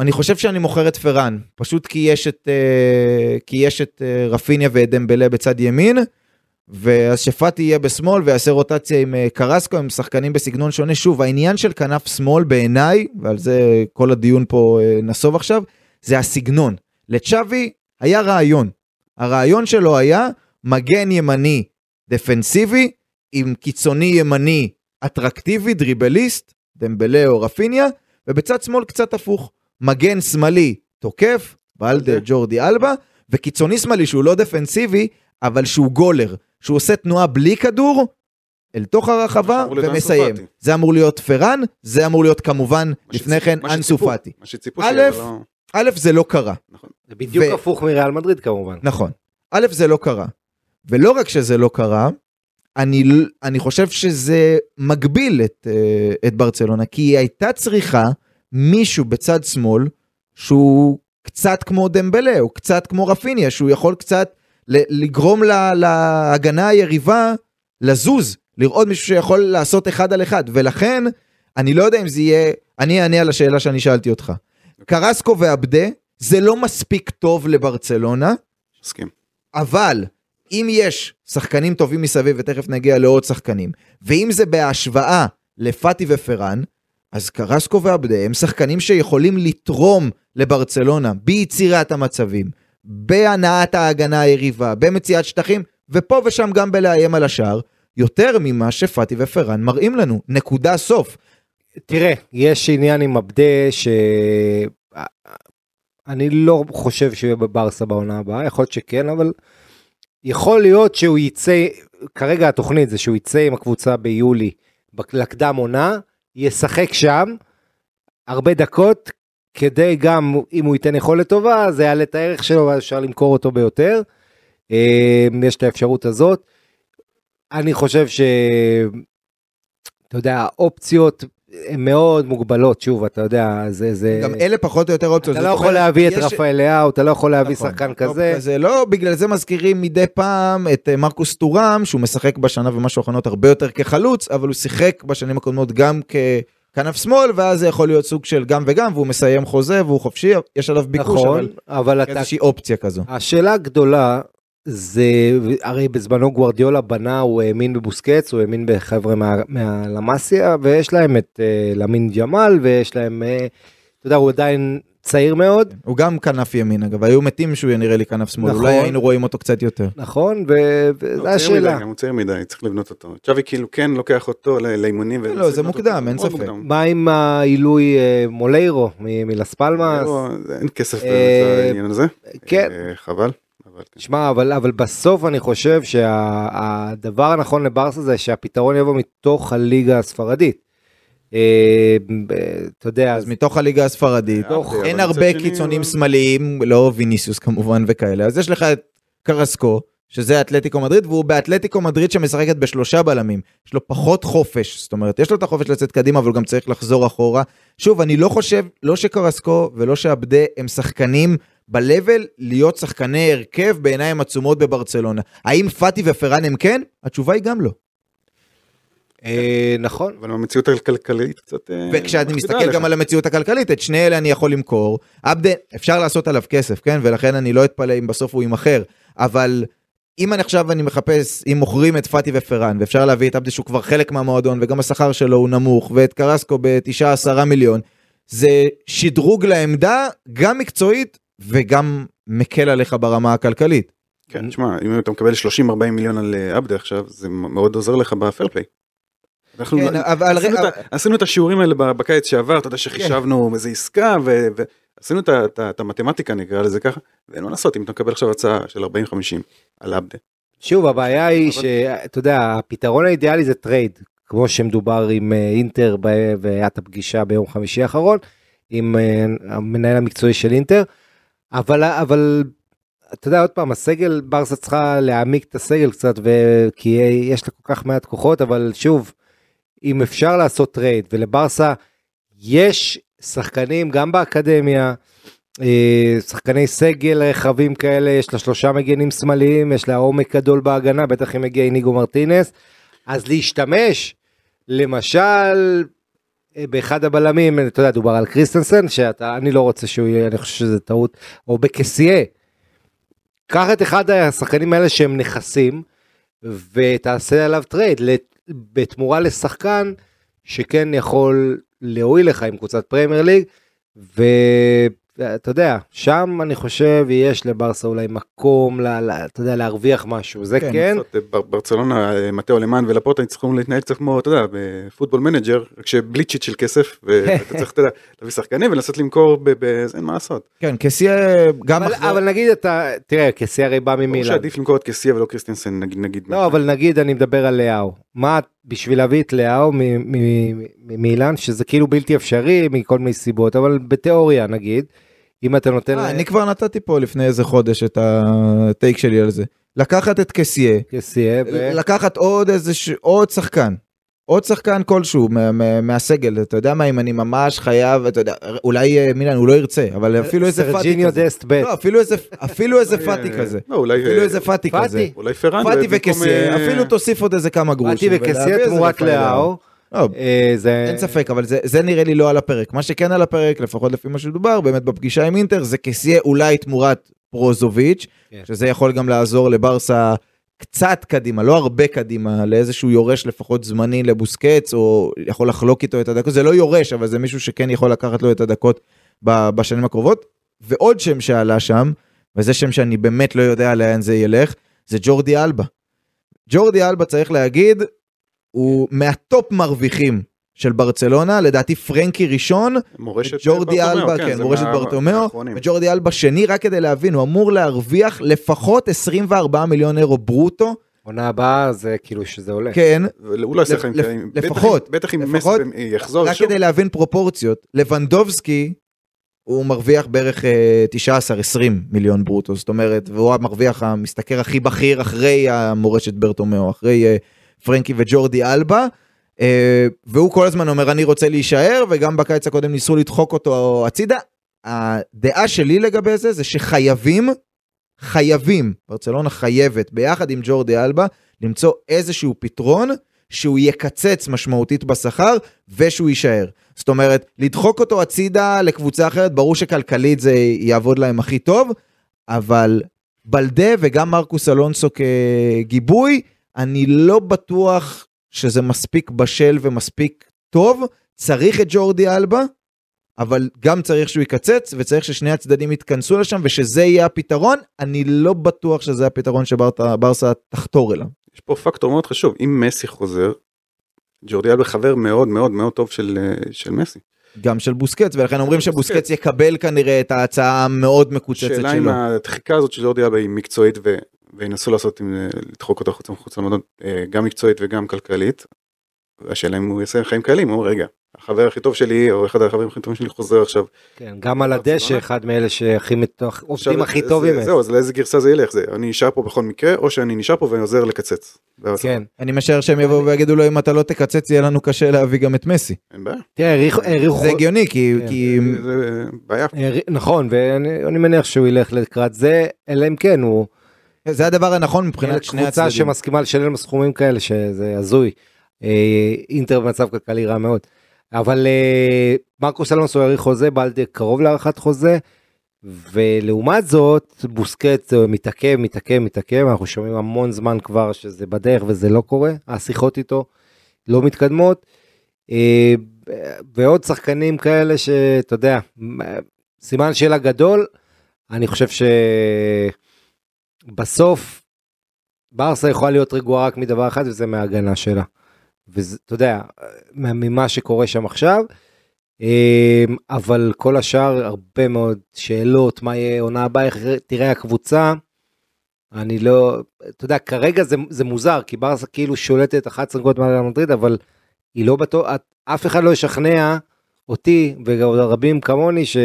S2: אני חושב שאני מוכר את פרן, פשוט כי יש את, אה, כי יש את אה, רפיניה ואת דמבלה בצד ימין, ואז שפאטי יהיה בשמאל ויעשה רוטציה עם אה, קרסקו, עם שחקנים בסגנון שונה. שוב, העניין של כנף שמאל בעיניי, ועל זה כל הדיון פה נסוב עכשיו, זה הסגנון. לצ'אבי היה רעיון. הרעיון שלו היה מגן ימני דפנסיבי עם קיצוני ימני אטרקטיבי, דריבליסט, דמבלה או רפיניה, ובצד שמאל קצת הפוך. מגן שמאלי תוקף, בלדה
S3: זה.
S2: ג'ורדי אלבה, וקיצוני שמאלי שהוא לא דפנסיבי, אבל שהוא גולר, שהוא עושה תנועה בלי כדור, אל תוך הרחבה ומסיים. זה אמור להיות פראן, זה אמור להיות כמובן לפני כן
S3: מה
S2: אנסו
S3: שציפו,
S2: פאטי.
S3: מה שציפו
S2: א',
S3: שיהיה, אבל לא-
S2: א', זה לא קרה.
S3: נכון.
S4: זה בדיוק
S2: ו-
S4: הפוך מריאל מדריד כמובן.
S2: נכון. א', זה לא קרה. ולא רק שזה לא קרה, אני, אני חושב שזה מגביל את, אה, את ברצלונה, כי היא הייתה צריכה מישהו בצד שמאל שהוא קצת כמו דמבלה, או קצת כמו רפיניה, שהוא יכול קצת לגרום לה, להגנה היריבה לזוז, לראות מישהו שיכול לעשות אחד על אחד, ולכן אני לא יודע אם זה יהיה, אני אענה על השאלה שאני שאלתי אותך. קרסקו ועבדה זה לא מספיק טוב לברצלונה,
S3: מסכים.
S2: אבל אם יש שחקנים טובים מסביב, ותכף נגיע לעוד שחקנים, ואם זה בהשוואה לפאטי ופרן, אז קרסקו ועבדה הם שחקנים שיכולים לתרום לברצלונה ביצירת המצבים, בהנעת ההגנה היריבה, במציאת שטחים, ופה ושם גם בלאיים על השער, יותר ממה שפאטי ופרן מראים לנו. נקודה סוף.
S4: תראה, יש עניין עם עבדה ש... אני לא חושב שהוא יהיה בברסה בעונה הבאה, יכול להיות שכן, אבל יכול להיות שהוא יצא, כרגע התוכנית זה שהוא יצא עם הקבוצה ביולי לקדם עונה, ישחק שם הרבה דקות, כדי גם, אם הוא ייתן יכולת טובה, זה יעלה את הערך שלו, ואז אפשר למכור אותו ביותר. אה, יש את האפשרות הזאת. אני חושב ש... אתה יודע, האופציות מאוד מוגבלות, שוב, אתה יודע, זה... זה...
S2: גם אלה פחות או יותר אופציות.
S4: אתה לא יכול
S2: אומרת,
S4: להביא את
S2: יש-
S4: רפאל לאהו, אתה לא יכול להביא
S2: נכון,
S4: שחקן
S2: לא
S4: כזה.
S2: כזה. לא, בגלל זה מזכירים מדי פעם את אה, מרקוס טורם, שהוא משחק בשנה ומשהו האחרונות הרבה יותר כחלוץ, אבל הוא שיחק בשנים הקודמות גם ככנף שמאל, ואז זה יכול להיות סוג של גם וגם, והוא מסיים חוזה והוא חופשי, יש עליו ביקוש,
S4: נכון,
S2: אבל
S4: אבל אתה...
S2: איזושהי אופציה כזו.
S4: השאלה הגדולה זה, הרי בזמנו גוורדיולה בנה, הוא האמין בבוסקץ, הוא האמין בחבר'ה מה- מהלמאסיה, ויש להם את אה, למין ג'מאל, ויש להם, אה, אתה יודע, הוא עדיין צעיר מאוד,
S2: הוא גם כנף ימין אגב, היו מתים שהוא יהיה נראה לי כנף שמאל,
S4: נכון.
S2: אולי היינו רואים אותו קצת יותר.
S4: נכון? ו-
S3: לא,
S4: וזו השאלה.
S3: מדי, גם הוא צעיר מדי, צריך לבנות אותו. צ'אבי כאילו כן לוקח אותו לאימונים.
S2: לא,
S3: ומנסה
S2: זה מוקדם,
S3: אותו,
S2: אין ספק.
S4: מה עם העילוי אה, מוליירו מ- מלס פלמאס?
S3: לא, אין כסף
S4: אה,
S3: באמת לעניין הזה.
S4: כן.
S3: אה, חבל. אבל.
S4: שמע, אבל, אבל בסוף אני חושב שהדבר הנכון לברסה זה שהפתרון יבוא מתוך הליגה הספרדית. אה, ב- אתה יודע,
S2: אז מתוך הליגה הספרדית,
S3: אה, אבל
S2: אין הרבה קיצונים
S3: אבל-
S2: שמאליים, לא ויניסיוס כמובן וכאלה, אז יש לך את קרסקו, שזה אתלטיקו מדריד, והוא באתלטיקו מדריד שמשחקת בשלושה בלמים. יש לו פחות חופש, זאת אומרת, יש לו את החופש לצאת קדימה, אבל הוא גם צריך לחזור אחורה. שוב, אני לא חושב, לא שקרסקו ולא שעבדה הם שחקנים ב-level להיות שחקני הרכב בעיניים עצומות בברצלונה. האם פאטי ופרן הם כן? התשובה היא גם לא.
S4: אה, נכון.
S3: אבל המציאות הכלכלית קצת... אה,
S2: וכשאני מסתכל. גם על המציאות הכלכלית, את שני אלה אני יכול למכור. עבדה, אפשר לעשות עליו כסף, כן? ולכן אני לא אתפלא אם בסוף הוא יימכר. אבל אם אני עכשיו אני מחפש, אם מוכרים את פאטי ופרן, ואפשר להביא את עבדה שהוא כבר חלק מהמועדון, וגם השכר שלו הוא נמוך, ואת קרסקו בתשעה עשרה מיליון, זה שדרוג לעמדה, גם מקצועית וגם מקל עליך ברמה הכלכלית.
S3: כן, תשמע, אם אתה מקבל 30-40 מיליון על אה, עבדה עכשיו, זה מאוד עוזר לך ב fair play. אנחנו
S2: כן, אבל...
S3: עשינו את ה- עשינו את השיעורים האלה בקיץ שעבר, אתה יודע שחישבנו איזה עסקה, ו- ועשינו את את את המתמטיקה נקרא לזה ככה, ואין מה לעשות אם אתה מקבל עכשיו הצעה של 40-50 על עבדה.
S4: שוב, הבעיה היא
S3: אבל-
S4: שאתה יודע, הפתרון האידיאלי זה trade, כמו שמדובר עם אה, אינטר, והיה את הפגישה ביום חמישי האחרון, עם אה, המנהל המקצועי של אינטר, אבל, אבל אתה יודע, עוד פעם, הסגל, ברסה צריכה להעמיק את הסגל קצת, ו- כי יש לה כל כך מעט כוחות, אבל שוב, אם אפשר לעשות trade, ולברסה יש שחקנים גם באקדמיה, אה, שחקני סגל רחבים כאלה, יש לה שלושה מגנים שמאליים, יש לה עומק גדול בהגנה, בטח אם מגיע איניגו מרטינס, אז להשתמש, למשל, באחד הבלמים, אתה יודע, דובר על קריסטנסן, שאני לא רוצה שהוא יהיה, אני חושב שזה טעות, או בקסיה. קח את אחד השחקנים האלה שהם נכסים, ותעשה עליו trade, בתמורה לשחקן שכן יכול להועיל לך עם קבוצת פרמייר ליג, ואתה יודע, שם אני חושב יש לברסה אולי מקום, ל, ל, אתה יודע, להרוויח משהו, זה
S2: כן,
S4: כן,
S3: ברצלונה, אה, מתאו אלמאני ולפורטה צריכים להתנהל קצת כמו, אתה יודע, ב Football Manager, רק שבלי cheat של כסף, ואתה צריך, אתה יודע, להביא שחקנים ולנסות למכור, אין מה לעשות.
S2: כן, קסיה גם
S4: אבל,
S2: מחזור-
S4: אבל נגיד אתה, תראה, קסיה הרי בא
S3: ברור
S4: ממילאן.
S3: שעדיף למכור את קסיה ולא קריסטיאנסן, נגיד, נגיד.
S4: לא, אבל נגיד אני מדבר על לאאו. מה, בשביל להביא את לאאו ממילאן, שזה כאילו בלתי אפשרי מכל מיני סיבות, אבל בתיאוריה נגיד, אם אתה נותן...
S2: אה, אני כבר נתתי פה לפני איזה חודש את ה take שלי על זה. לקחת את קסיה,
S4: כסייה, ו...
S2: לקחת עוד איזה, ש- עוד שחקן. עוד שחקן כלשהו מה- מה- מהסגל, אתה יודע מה, אם אני ממש חייב, אתה יודע, אולי אה, מילן הוא לא ירצה, אבל אפילו איזה פאטי
S4: סרג'יניו
S2: כזה.
S4: דסט.
S2: לא, אפילו איזה, אפילו איזה
S3: אולי,
S2: פאטי
S3: אה,
S2: כזה.
S3: לא, אולי
S2: אפילו
S3: אה,
S2: איזה פאטי
S4: פאטי.
S2: כזה.
S3: אולי פרן.
S2: פאטי וקסיה,
S3: אה,
S2: אפילו תוסיף עוד איזה כמה גרושים. ולהביא איזה
S4: תמורת לאאו.
S2: לא,
S4: אה, זה...
S2: אין ספק, אבל זה, זה נראה לי לא על הפרק. מה שכן על הפרק, לפחות לפי מה שדובר, באמת בפגישה עם אינטר, זה כסיה אולי תמורת פרוזוביץ',
S4: כן.
S2: שזה יכול גם לעזור לברסה קצת קדימה, לא הרבה קדימה, לאיזשהו יורש לפחות זמני לבוסקץ, או יכול לחלוק איתו את הדקות. זה לא יורש, אבל זה מישהו שכן יכול לקחת לו את הדקות בשנים הקרובות. ועוד שם שעלה שם, וזה שם שאני באמת לא יודע לאן זה ילך, זה ג'ורדי אלבה. ג'ורדי אלבה צריך להגיד, הוא מהטופ מרוויחים של ברצלונה, לדעתי פרנקי ראשון,
S3: מורשת
S2: ג'ורדי אלבה, כן,
S3: זה
S2: מורשת
S3: מה-
S2: ברטומיאו. וג'ורדי אלבה שני, רק כדי להבין, הוא אמור להרוויח לפחות 24 מיליון אירו ברוטו,
S4: עונה הבאה זה כאילו שזה עולה.
S2: כן,
S3: הוא לא יעשה
S2: לפ-
S3: קלים.
S2: לפחות,
S3: בטח אם- מסי במ- יחזור
S2: רק
S3: שוב.
S2: כדי להבין פרופורציות, לבנדובסקי, הוא מרוויח בערך אה, 19-20 מיליון ברוטו, זאת אומרת, והוא המרוויח המשתכר הכי בכיר אחרי המורשת ברטומיאו, אחרי אה, פרנקי וג'ורדי אלבה. אה, והוא כל הזמן אומר אני רוצה להישאר וגם בקיץ הקודם ניסו לדחוק אותו הצידה. הדעה שלי לגבי זה זה שחייבים חייבים ברצלונה חייבת ביחד עם ג'ורדי אלבה למצוא איזשהו פתרון שהוא יקצץ משמעותית בשכר ושהוא יישאר. זאת אומרת לדחוק אותו הצידה לקבוצה אחרת ברור שכלכלית זה יעבוד להם הכי טוב אבל בלדה וגם מרקוס אלונסו כגיבוי אני לא בטוח שזה מספיק בשל ומספיק טוב, צריך את ג'ורדי אלבה, אבל גם צריך שהוא יקצץ, וצריך ששני הצדדים יתכנסו לשם, ושזה יהיה הפתרון. אני לא בטוח שזה הפתרון שברסה תחתור אליו.
S3: יש פה פקטור מאוד חשוב, אם מסי חוזר, ג'ורדי אלבה חבר מאוד מאוד מאוד טוב של אה, של מסי.
S2: גם של בוסקץ, ולכן אומרים שבוסקץ
S3: בוסקץ.
S2: יקבל כנראה את ההצעה המאוד מקוצצת
S3: שאלה אם
S2: שלו.
S3: הדחיקה הזאת של ג'ורדי אלבה היא מקצועית ו- וינסו לעשות עם לדחוק אותה חוץ מחוץ למועדון אה, גם מקצועית וגם כלכלית. והשאלה אם הוא יעשה חיים קלים, הוא אומר רגע, החבר הכי טוב שלי או אחד החברים הכי טובים שלי חוזר עכשיו.
S4: כן, גם על הדשא, אחד מאלה שהכי מתוך, עובדים הכי
S3: זה-
S4: טוב עם
S3: זהו, אז לאיזה גרסה זה ילך, זה אני נשאר פה בכל מקרה או שאני נשאר פה ואני עוזר לקצץ.
S4: כן.
S2: אני משער שהם יבואו ויגידו לו אם אתה לא תקצץ יהיה לנו קשה להביא גם את מסי.
S3: אין בעיה,
S4: תראה, העריכו, העריכו,
S2: זה הגיוני כי,
S4: כן.
S2: כי
S3: זה- זה בעיה.
S4: הערי- נכון, ואני אני מניח שהוא ילך לקראת זה, אלא אם כן הוא,
S2: זה הדבר הנכון מבחינת שני
S4: קבוצה
S2: הצדדים.
S4: שמסכימה לשלם סכומים כאלה, שזה הזוי. אה, אינטר במצב כלכלי רע מאוד. אבל אה, מרקוס אלונסו העריך חוזה, בלדה קרוב להארכת חוזה, ולעומת זאת, בוסקט אה, מתעכב, מתעכב, מתעכב, אנחנו שומעים המון זמן כבר שזה בדרך וזה לא קורה, השיחות איתו לא מתקדמות. ועוד שחקנים כאלה שאתה יודע, סימן שאלה גדול, אני חושב שבסוף ברסה יכולה להיות רגועה רק מדבר אחד וזה מההגנה שלה. ואתה יודע, ממה שקורה שם עכשיו, אמ, אבל כל השאר הרבה מאוד שאלות, מה יהיה עונה הבאה, איך תראה הקבוצה. אני לא, אתה יודע, כרגע זה, זה מוזר, כי ברסה כאילו שולטת 11 נקודות מעל מדריד, אבל היא לא בטוח, אף אחד לא ישכנע אותי וגם רבים כמוני ש,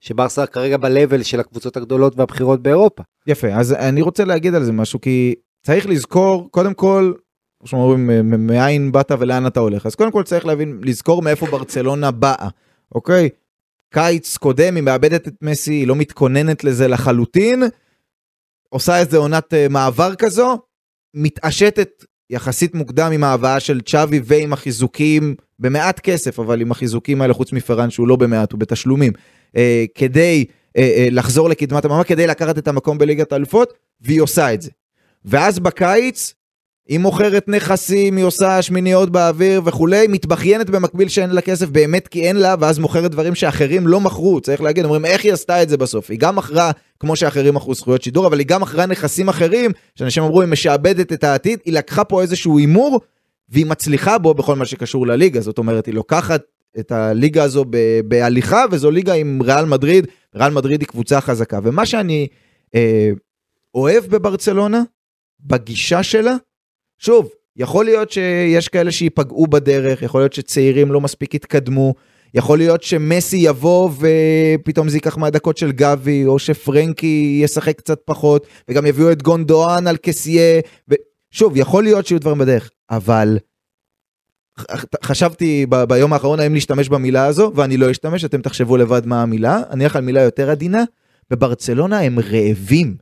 S4: שברסה כרגע ב-level של הקבוצות הגדולות והבכירות באירופה.
S2: יפה, אז אני רוצה להגיד על זה משהו, כי צריך לזכור, קודם כל, כמו שאומרים, מאין באת ולאן אתה הולך. אז קודם כל צריך להבין, לזכור מאיפה ברצלונה באה, אוקיי? קיץ קודם, היא מאבדת את מסי, היא לא מתכוננת לזה לחלוטין, עושה איזה עונת אה, מעבר כזו, מתעשתת יחסית מוקדם עם ההבאה של צ'אבי ועם החיזוקים, במעט כסף, אבל עם החיזוקים האלה, חוץ מפרן שהוא לא במעט, הוא בתשלומים, אה, כדי אה, אה, לחזור לקדמת המאמה, כדי לקחת את המקום בליגת האלופות, והיא עושה את זה. ואז בקיץ, היא מוכרת נכסים, היא עושה שמיניות באוויר וכולי, מתבכיינת במקביל שאין לה כסף באמת כי אין לה, ואז מוכרת דברים שאחרים לא מכרו, צריך להגיד, אומרים איך היא עשתה את זה בסוף. היא גם מכרה, כמו שאחרים מכרו זכויות שידור, אבל היא גם מכרה נכסים אחרים, שאנשים אמרו היא משעבדת את העתיד, היא לקחה פה איזשהו הימור, והיא מצליחה בו בכל מה שקשור לליגה, זאת אומרת, היא לוקחת את הליגה הזו ב- בהליכה, וזו ליגה עם ריאל מדריד, ריאל מדריד היא קבוצה חזקה. ומה שאני אה, אוהב בברצלונה, בגישה שלה, שוב, יכול להיות שיש כאלה שייפגעו בדרך, יכול להיות שצעירים לא מספיק יתקדמו, יכול להיות שמסי יבוא ופתאום זה ייקח מהדקות של גבי, או שפרנקי ישחק קצת פחות, וגם יביאו את גונדואן על קסיה, ושוב, יכול להיות שיהיו דברים בדרך, אבל חשבתי ב- ביום האחרון האם להשתמש במילה הזו, ואני לא אשתמש, אתם תחשבו לבד מה המילה, אני אלך על מילה יותר עדינה, בברצלונה הם רעבים,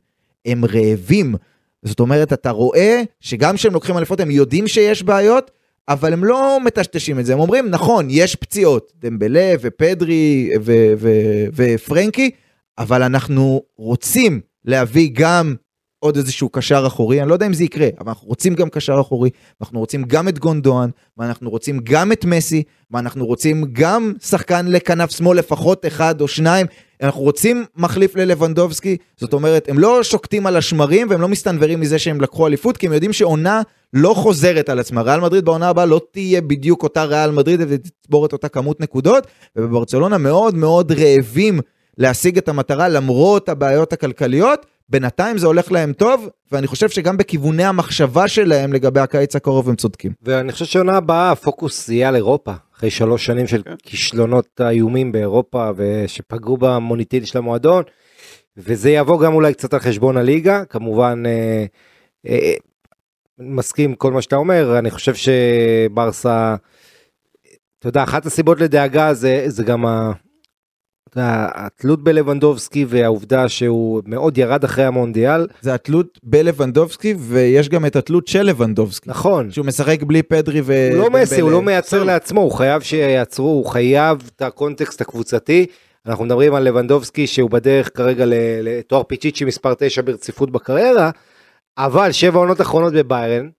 S2: הם רעבים. זאת אומרת, אתה רואה שגם כשהם לוקחים אליפות הם יודעים שיש בעיות, אבל הם לא מטשטשים את זה, הם אומרים, נכון, יש פציעות, דמבלה ופדרי ו- ו- ופרנקי, אבל אנחנו רוצים להביא גם עוד איזשהו קשר אחורי, אני לא יודע אם זה יקרה, אבל אנחנו רוצים גם קשר אחורי, אנחנו רוצים גם את גונדואן, ואנחנו רוצים גם את מסי, ואנחנו רוצים גם שחקן לכנף שמאל לפחות אחד או שניים, אנחנו רוצים מחליף ללבנדובסקי, זאת אומרת, הם לא שוקטים על השמרים והם לא מסתנוורים מזה שהם לקחו אליפות, כי הם יודעים שעונה לא חוזרת על עצמה. ריאל מדריד בעונה הבאה לא תהיה בדיוק אותה ריאל מדריד ותצבור את אותה כמות נקודות, ובברצלונה מאוד מאוד רעבים להשיג את המטרה למרות הבעיות הכלכליות. בינתיים זה הולך להם טוב, ואני חושב שגם בכיווני המחשבה שלהם לגבי הקיץ הקרוב הם צודקים.
S4: ואני חושב שעונה הבאה הפוקוס יהיה על אירופה, אחרי שלוש שנים של
S3: כן.
S4: כישלונות איומים באירופה ושפגעו במוניטין של המועדון, וזה יבוא גם אולי קצת על חשבון הליגה, כמובן אה, אה, מסכים עם כל מה שאתה אומר, אני חושב שברסה, אתה יודע, אחת הסיבות לדאגה זה, זה גם ה... התלות בלבנדובסקי והעובדה שהוא מאוד ירד אחרי המונדיאל,
S2: זה התלות בלבנדובסקי, ויש גם את התלות של לבנדובסקי.
S4: נכון,
S2: שהוא משחק בלי פדרי ו...
S4: הוא לא מסי, הוא לא. מייצר לעצמו, הוא חייב שיעצרו, הוא חייב את הקונטקסט הקבוצתי. אנחנו מדברים על לבנדובסקי שהוא בדרך כרגע לתואר פיצ'יצ'י מספר 9 ברציפות בקריירה, אבל שבע עונות אחרונות בביירן,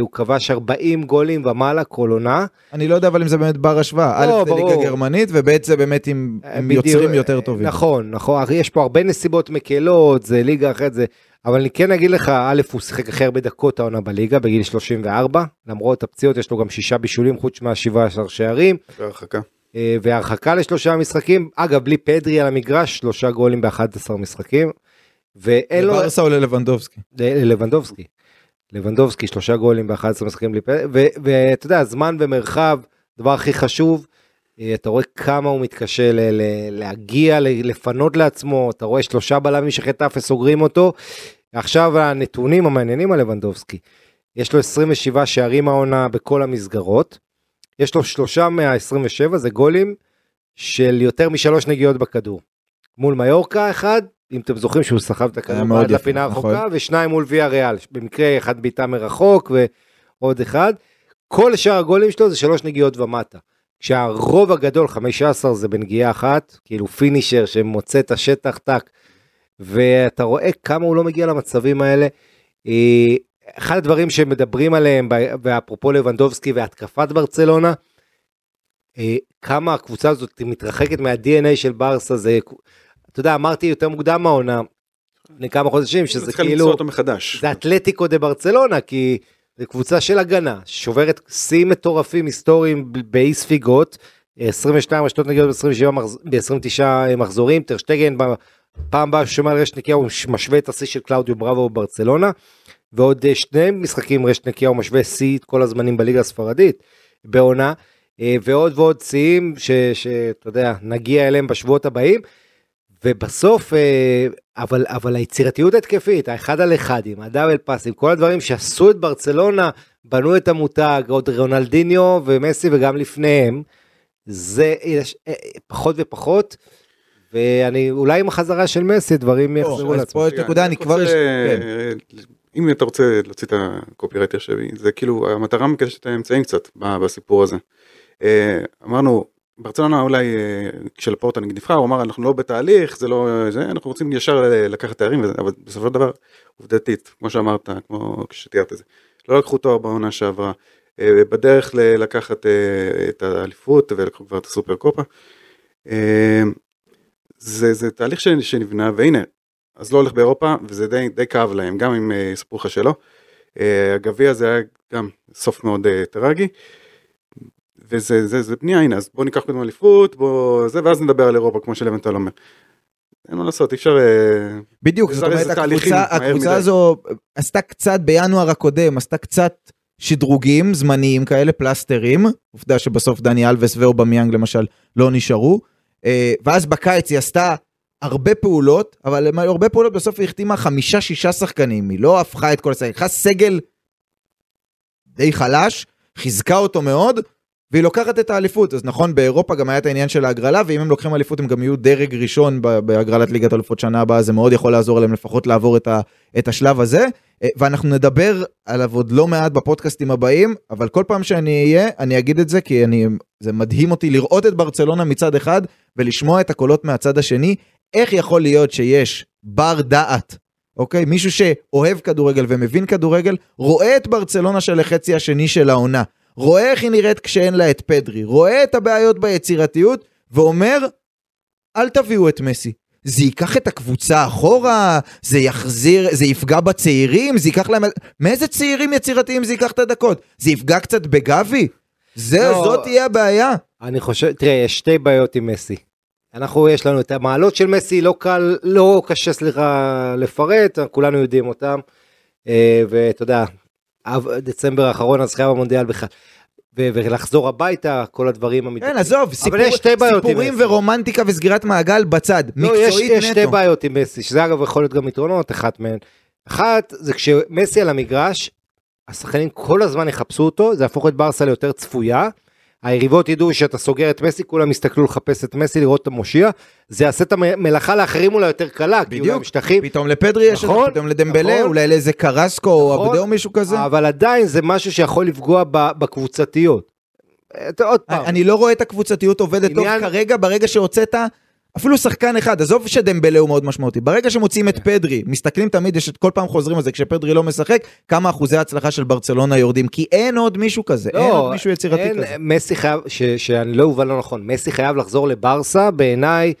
S4: הוא כבש 40 גולים ומעלה כל עונה.
S2: אני לא יודע אבל אם זה באמת בר השוואה.
S4: לא,
S2: א', זה ליגה. גרמנית, וב', זה באמת עם עם
S4: בדיוק,
S2: יוצרים יותר טובים.
S4: נכון, נכון, יש פה הרבה נסיבות מקלות, זה ליגה אחרת, זה... אבל אני כן אגיד לך, א', הוא שיחק הכי הרבה דקות העונה בליגה, בגיל 34, למרות הפציעות יש לו גם שישה בישולים חוץ מה-17 שערים.
S3: בהרחקה.
S4: אה, והרחקה לשלושה משחקים, אגב בלי פדרי על המגרש, שלושה גולים ב-11 משחקים, ואין לו,
S2: לברסה או ללבנדובסקי?
S4: ללבנדובסקי, לבנדובסקי שלושה גולים ב-11 משחקים בלי ו- ואתה יודע, זמן ומרחב, דבר הכי חשוב, אה, אתה רואה כמה הוא מתקשה ל- ל- להגיע, ל- לפנות לעצמו, אתה רואה שלושה בלמים שחטף וסוגרים אותו, עכשיו הנתונים המעניינים על לבנדובסקי, יש לו 27 שערים העונה בכל המסגרות, יש לו שלושה מה-27 זה גולים של יותר משלוש נגיעות בכדור. מול מיורקה אחד, אם אתם זוכרים שהוא סחב את הכדור עד לפינה
S2: נכון.
S4: הרחוקה, ושניים מול ויה ריאל, במקרה אחד בעיטה מרחוק ועוד אחד. כל שאר הגולים שלו זה שלוש נגיעות ומטה. כשהרוב הגדול, 15 זה בנגיעה אחת, כאילו פינישר שמוצא את השטח טק, ואתה רואה כמה הוא לא מגיע למצבים האלה. אה, אחד הדברים שמדברים עליהם, ואפרופו לבנדובסקי והתקפת ברצלונה, אה, כמה הקבוצה הזאת מתרחקת מה-DNA של ברסה, זה, אתה יודע, אמרתי יותר מוקדם העונה, לפני כמה חודשים, שזה
S3: צריכה למצוא
S4: כאילו,
S3: אותו מחדש.
S4: זה אתלטיקו דה ברצלונה, כי זה קבוצה של הגנה, שוברת שיאים מטורפים היסטוריים באי ספיגות, 22 רשתות נגיעות ב-27 מחז- ב-29 מחזורים, טרשטגן בפעם הבאה ששומע על רשת נקייה הוא משווה את השיא של קלאודיו בראבו בברצלונה, ועוד אה, שני משחקים רשת נקייה הוא משווה שיא את כל הזמנים בליגה הספרדית בעונה, אה, ועוד ועוד שיאים שאתה יודע, נגיע אליהם בשבועות הבאים. ובסוף, אה, אבל, אבל היצירתיות התקפית, האחד על אחדים, הדאבל פאסים, כל הדברים שעשו את ברצלונה, בנו את המותג, עוד רונלדיניו ומסי וגם לפניהם, זה יש, אה, פחות ופחות, ואני, אולי עם החזרה של מסי דברים יחזרו
S2: אז
S4: לעצמם.
S2: פה יש נקודה, אני כבר...
S3: רוצה,
S2: יש- כן.
S3: אה, אם אתה רוצה להוציא את הקופירייטר שלי, זה כאילו המטרה מקדשת את האמצעים קצת בסיפור הזה. אמרנו, ברצלונה אולי אה, כשלפורטה נגיד נבחר, הוא אמר אנחנו לא בתהליך, זה לא זה, אנחנו רוצים ישר לקחת תארים, אבל בסופו של דבר, עובדתית, כמו שאמרת, כמו שתיארת את זה, לא לקחו תואר בעונה שעברה, אה, בדרך לקחת אה, את האליפות ולקחו כבר את הסופר קופה. זה, זה תהליך שנבנה, והנה, אז לא הולך באירופה, וזה די, די כאב להם, גם אם יספרו לך שלא. הגביע זה היה גם סוף מאוד טרגי. וזה זה, זה בנייה, הנה, אז בוא ניקח קודם אליפות, בוא זה, ואז נדבר על אירופה, כמו שלמנטל אומר. אין מה לעשות, אי אפשר... אה,
S2: בדיוק, זאת אומרת, הקבוצה, הקבוצה. הזו עשתה קצת בינואר הקודם, עשתה קצת שדרוגים זמניים כאלה, פלסטרים, עובדה שבסוף דני אלווס ואובמיאנג למשל לא נשארו, אה, ואז בקיץ היא עשתה הרבה פעולות, אבל הרבה פעולות, בסוף היא החתימה חמישה-שישה שחקנים, היא לא הפכה את כל הסגל, היא סגל די חלש, חיזקה אותו מאוד, והיא לוקחת את האליפות. אז נכון, באירופה גם היה את העניין של ההגרלה, ואם הם לוקחים אליפות הם גם יהיו דרג ראשון בהגרלת ליגת אלופות שנה הבאה, זה מאוד יכול לעזור להם לפחות לעבור את, ה, את השלב הזה. אה, ואנחנו נדבר עליו עוד לא מעט בפודקאסטים הבאים, אבל כל פעם שאני אהיה, אני אגיד את זה, כי אני, זה מדהים אותי לראות את ברצלונה מצד אחד, ולשמוע את הקולות מהצד השני. איך יכול להיות שיש בר דעת אוקיי? מישהו שאוהב כדורגל ומבין כדורגל, רואה את ברצלונה של החצי השני של העונה, רואה איך היא נראית כשאין לה את פדרי, רואה את הבעיות ביצירתיות, ואומר, אל תביאו את מסי. זה ייקח את הקבוצה אחורה, זה יחזיר, זה יפגע בצעירים, זה ייקח להם... מאיזה צעירים יצירתיים זה ייקח את הדקות? זה יפגע קצת בגבי? זה, לא, זאת תהיה הבעיה.
S4: אני חושב, תראה, יש שתי בעיות עם מסי. אנחנו, יש לנו את המעלות של מסי, לא קל, לא קשה, סליחה, לפרט, כולנו יודעים אותם. אה, ואתה יודע, דצמבר האחרון הזכייה במונדיאל בכלל. ולחזור הביתה, כל הדברים
S2: המתבקשים. כן, עזוב, סיפור, סיפורים ורומנטיקה וסגירת מעגל בצד, לא, מקצועית יש, נטו.
S4: יש שתי בעיות עם מסי, שזה אגב יכול להיות גם יתרונות, אחת מהן. אחת, זה כשמסי על המגרש, השחקנים כל הזמן יחפשו אותו, זה יהפוך את ברסה ליותר צפויה. היריבות ידעו שאתה סוגר את מסי, כולם יסתכלו לחפש את מסי, לראות את המושיע, זה יעשה את המלאכה לאחרים אולי יותר קלה,
S2: כי אולי משטחים. פתאום לפדרי יש נכון, פתאום לדמבלה, נכון, אולי לאיזה קרסקו או נכון, או מישהו כזה.
S4: אבל עדיין זה משהו שיכול לפגוע בקבוצתיות.
S2: עוד פעם. אני לא רואה את הקבוצתיות עובדת. טוב כרגע, ברגע שהוצאת אפילו שחקן אחד, עזוב שדמבלה הוא מאוד משמעותי, ברגע שמוצאים את פדרי, מסתכלים תמיד, יש את כל פעם חוזרים על זה, כשפדרי לא משחק, כמה אחוזי הצלחה של ברצלונה יורדים, כי אין עוד מישהו כזה, לא, אין עוד מישהו יצירתי אין, כזה.
S4: מסי חייב, ש, שאני לא אובן לא נכון, מסי חייב לחזור לברסה, בעיניי,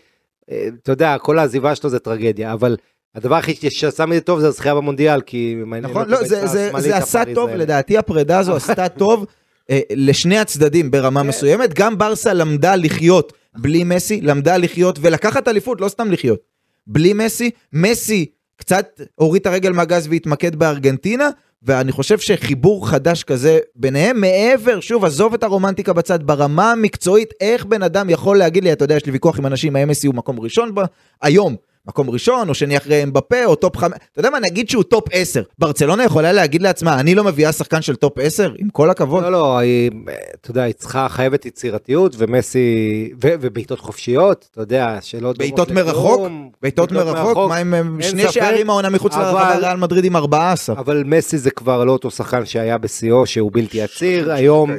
S4: אה, אתה יודע, כל העזיבה שלו זה טרגדיה, אבל הדבר הכי שעשה מזה טוב זה הזכייה במונדיאל, כי
S2: נכון, לא, זה, זה, זה עשה טוב, לדעתי הפרידה הזו עשתה טוב אה, לשני הצדדים ברמה כן. מסוימת, גם ברסה למדה לחיות. בלי מסי, למדה לחיות ולקחת אליפות, לא סתם לחיות. בלי מסי, מסי קצת הוריד את הרגל מהגז והתמקד בארגנטינה, ואני חושב שחיבור חדש כזה ביניהם, מעבר, שוב, עזוב את הרומנטיקה בצד, ברמה המקצועית, איך בן אדם יכול להגיד לי, אתה יודע, יש לי ויכוח עם אנשים, האם מסי הוא מקום ראשון ב... היום. מקום ראשון, או שני אחרי אמבפה, או top חמש, אתה יודע מה, נגיד שהוא top עשר. ברצלונה יכולה להגיד לעצמה, אני לא מביאה שחקן של top עשר, עם כל הכבוד.
S4: לא, לא, היא, אתה יודע, היא צריכה, חייבת יצירתיות, ומסי, ובעיטות חופשיות, אתה יודע, שלא
S2: בעיטות מרחוק? בעיטות מרחוק? מה עם שני שערים העונה מחוץ לרחבה ריאל מדריד עם 14?
S4: אבל מסי זה כבר לא אותו שחקן שהיה בשיאו, שהוא בלתי עציר, היום...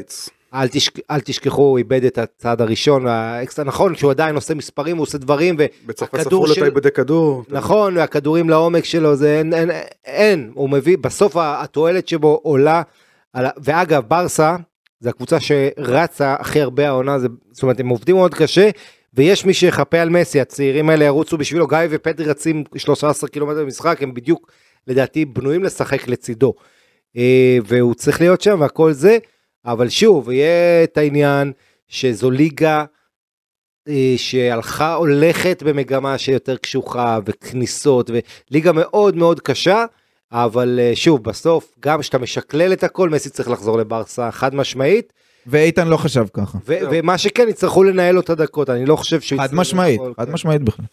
S4: אל, תשכ... אל תשכחו, הוא איבד את הצעד הראשון, והאקסטרה, נכון, שהוא עדיין עושה מספרים, הוא עושה דברים,
S3: והכדור של... בצרפת כדור.
S4: נכון, והכדורים לעומק שלו, זה אין, אין, אין, הוא מביא, בסוף התועלת שבו עולה, על... ואגב, ברסה, זו הקבוצה שרצה הכי הרבה העונה, זה... זאת אומרת, הם עובדים מאוד קשה, ויש מי שיחפה על מסי, הצעירים האלה ירוצו בשבילו, גיא ופדרי רצים 13 קילומטר במשחק, הם בדיוק, לדעתי, בנויים לשחק לצידו. אה, והוא צריך להיות שם, והכל זה. אבל שוב, יהיה את העניין שזו ליגה אה, שהלכה, הולכת במגמה שיותר קשוחה וכניסות, וליגה מאוד מאוד קשה, אבל אה, שוב, בסוף, גם כשאתה משקלל את הכל, מסי צריך לחזור לברסה חד משמעית.
S2: ואיתן לא חשב ככה.
S4: ומה שכן, יצטרכו לנהל לו את הדקות, אני לא חושב שהוא...
S2: חד משמעית, חד משמעית בכלל.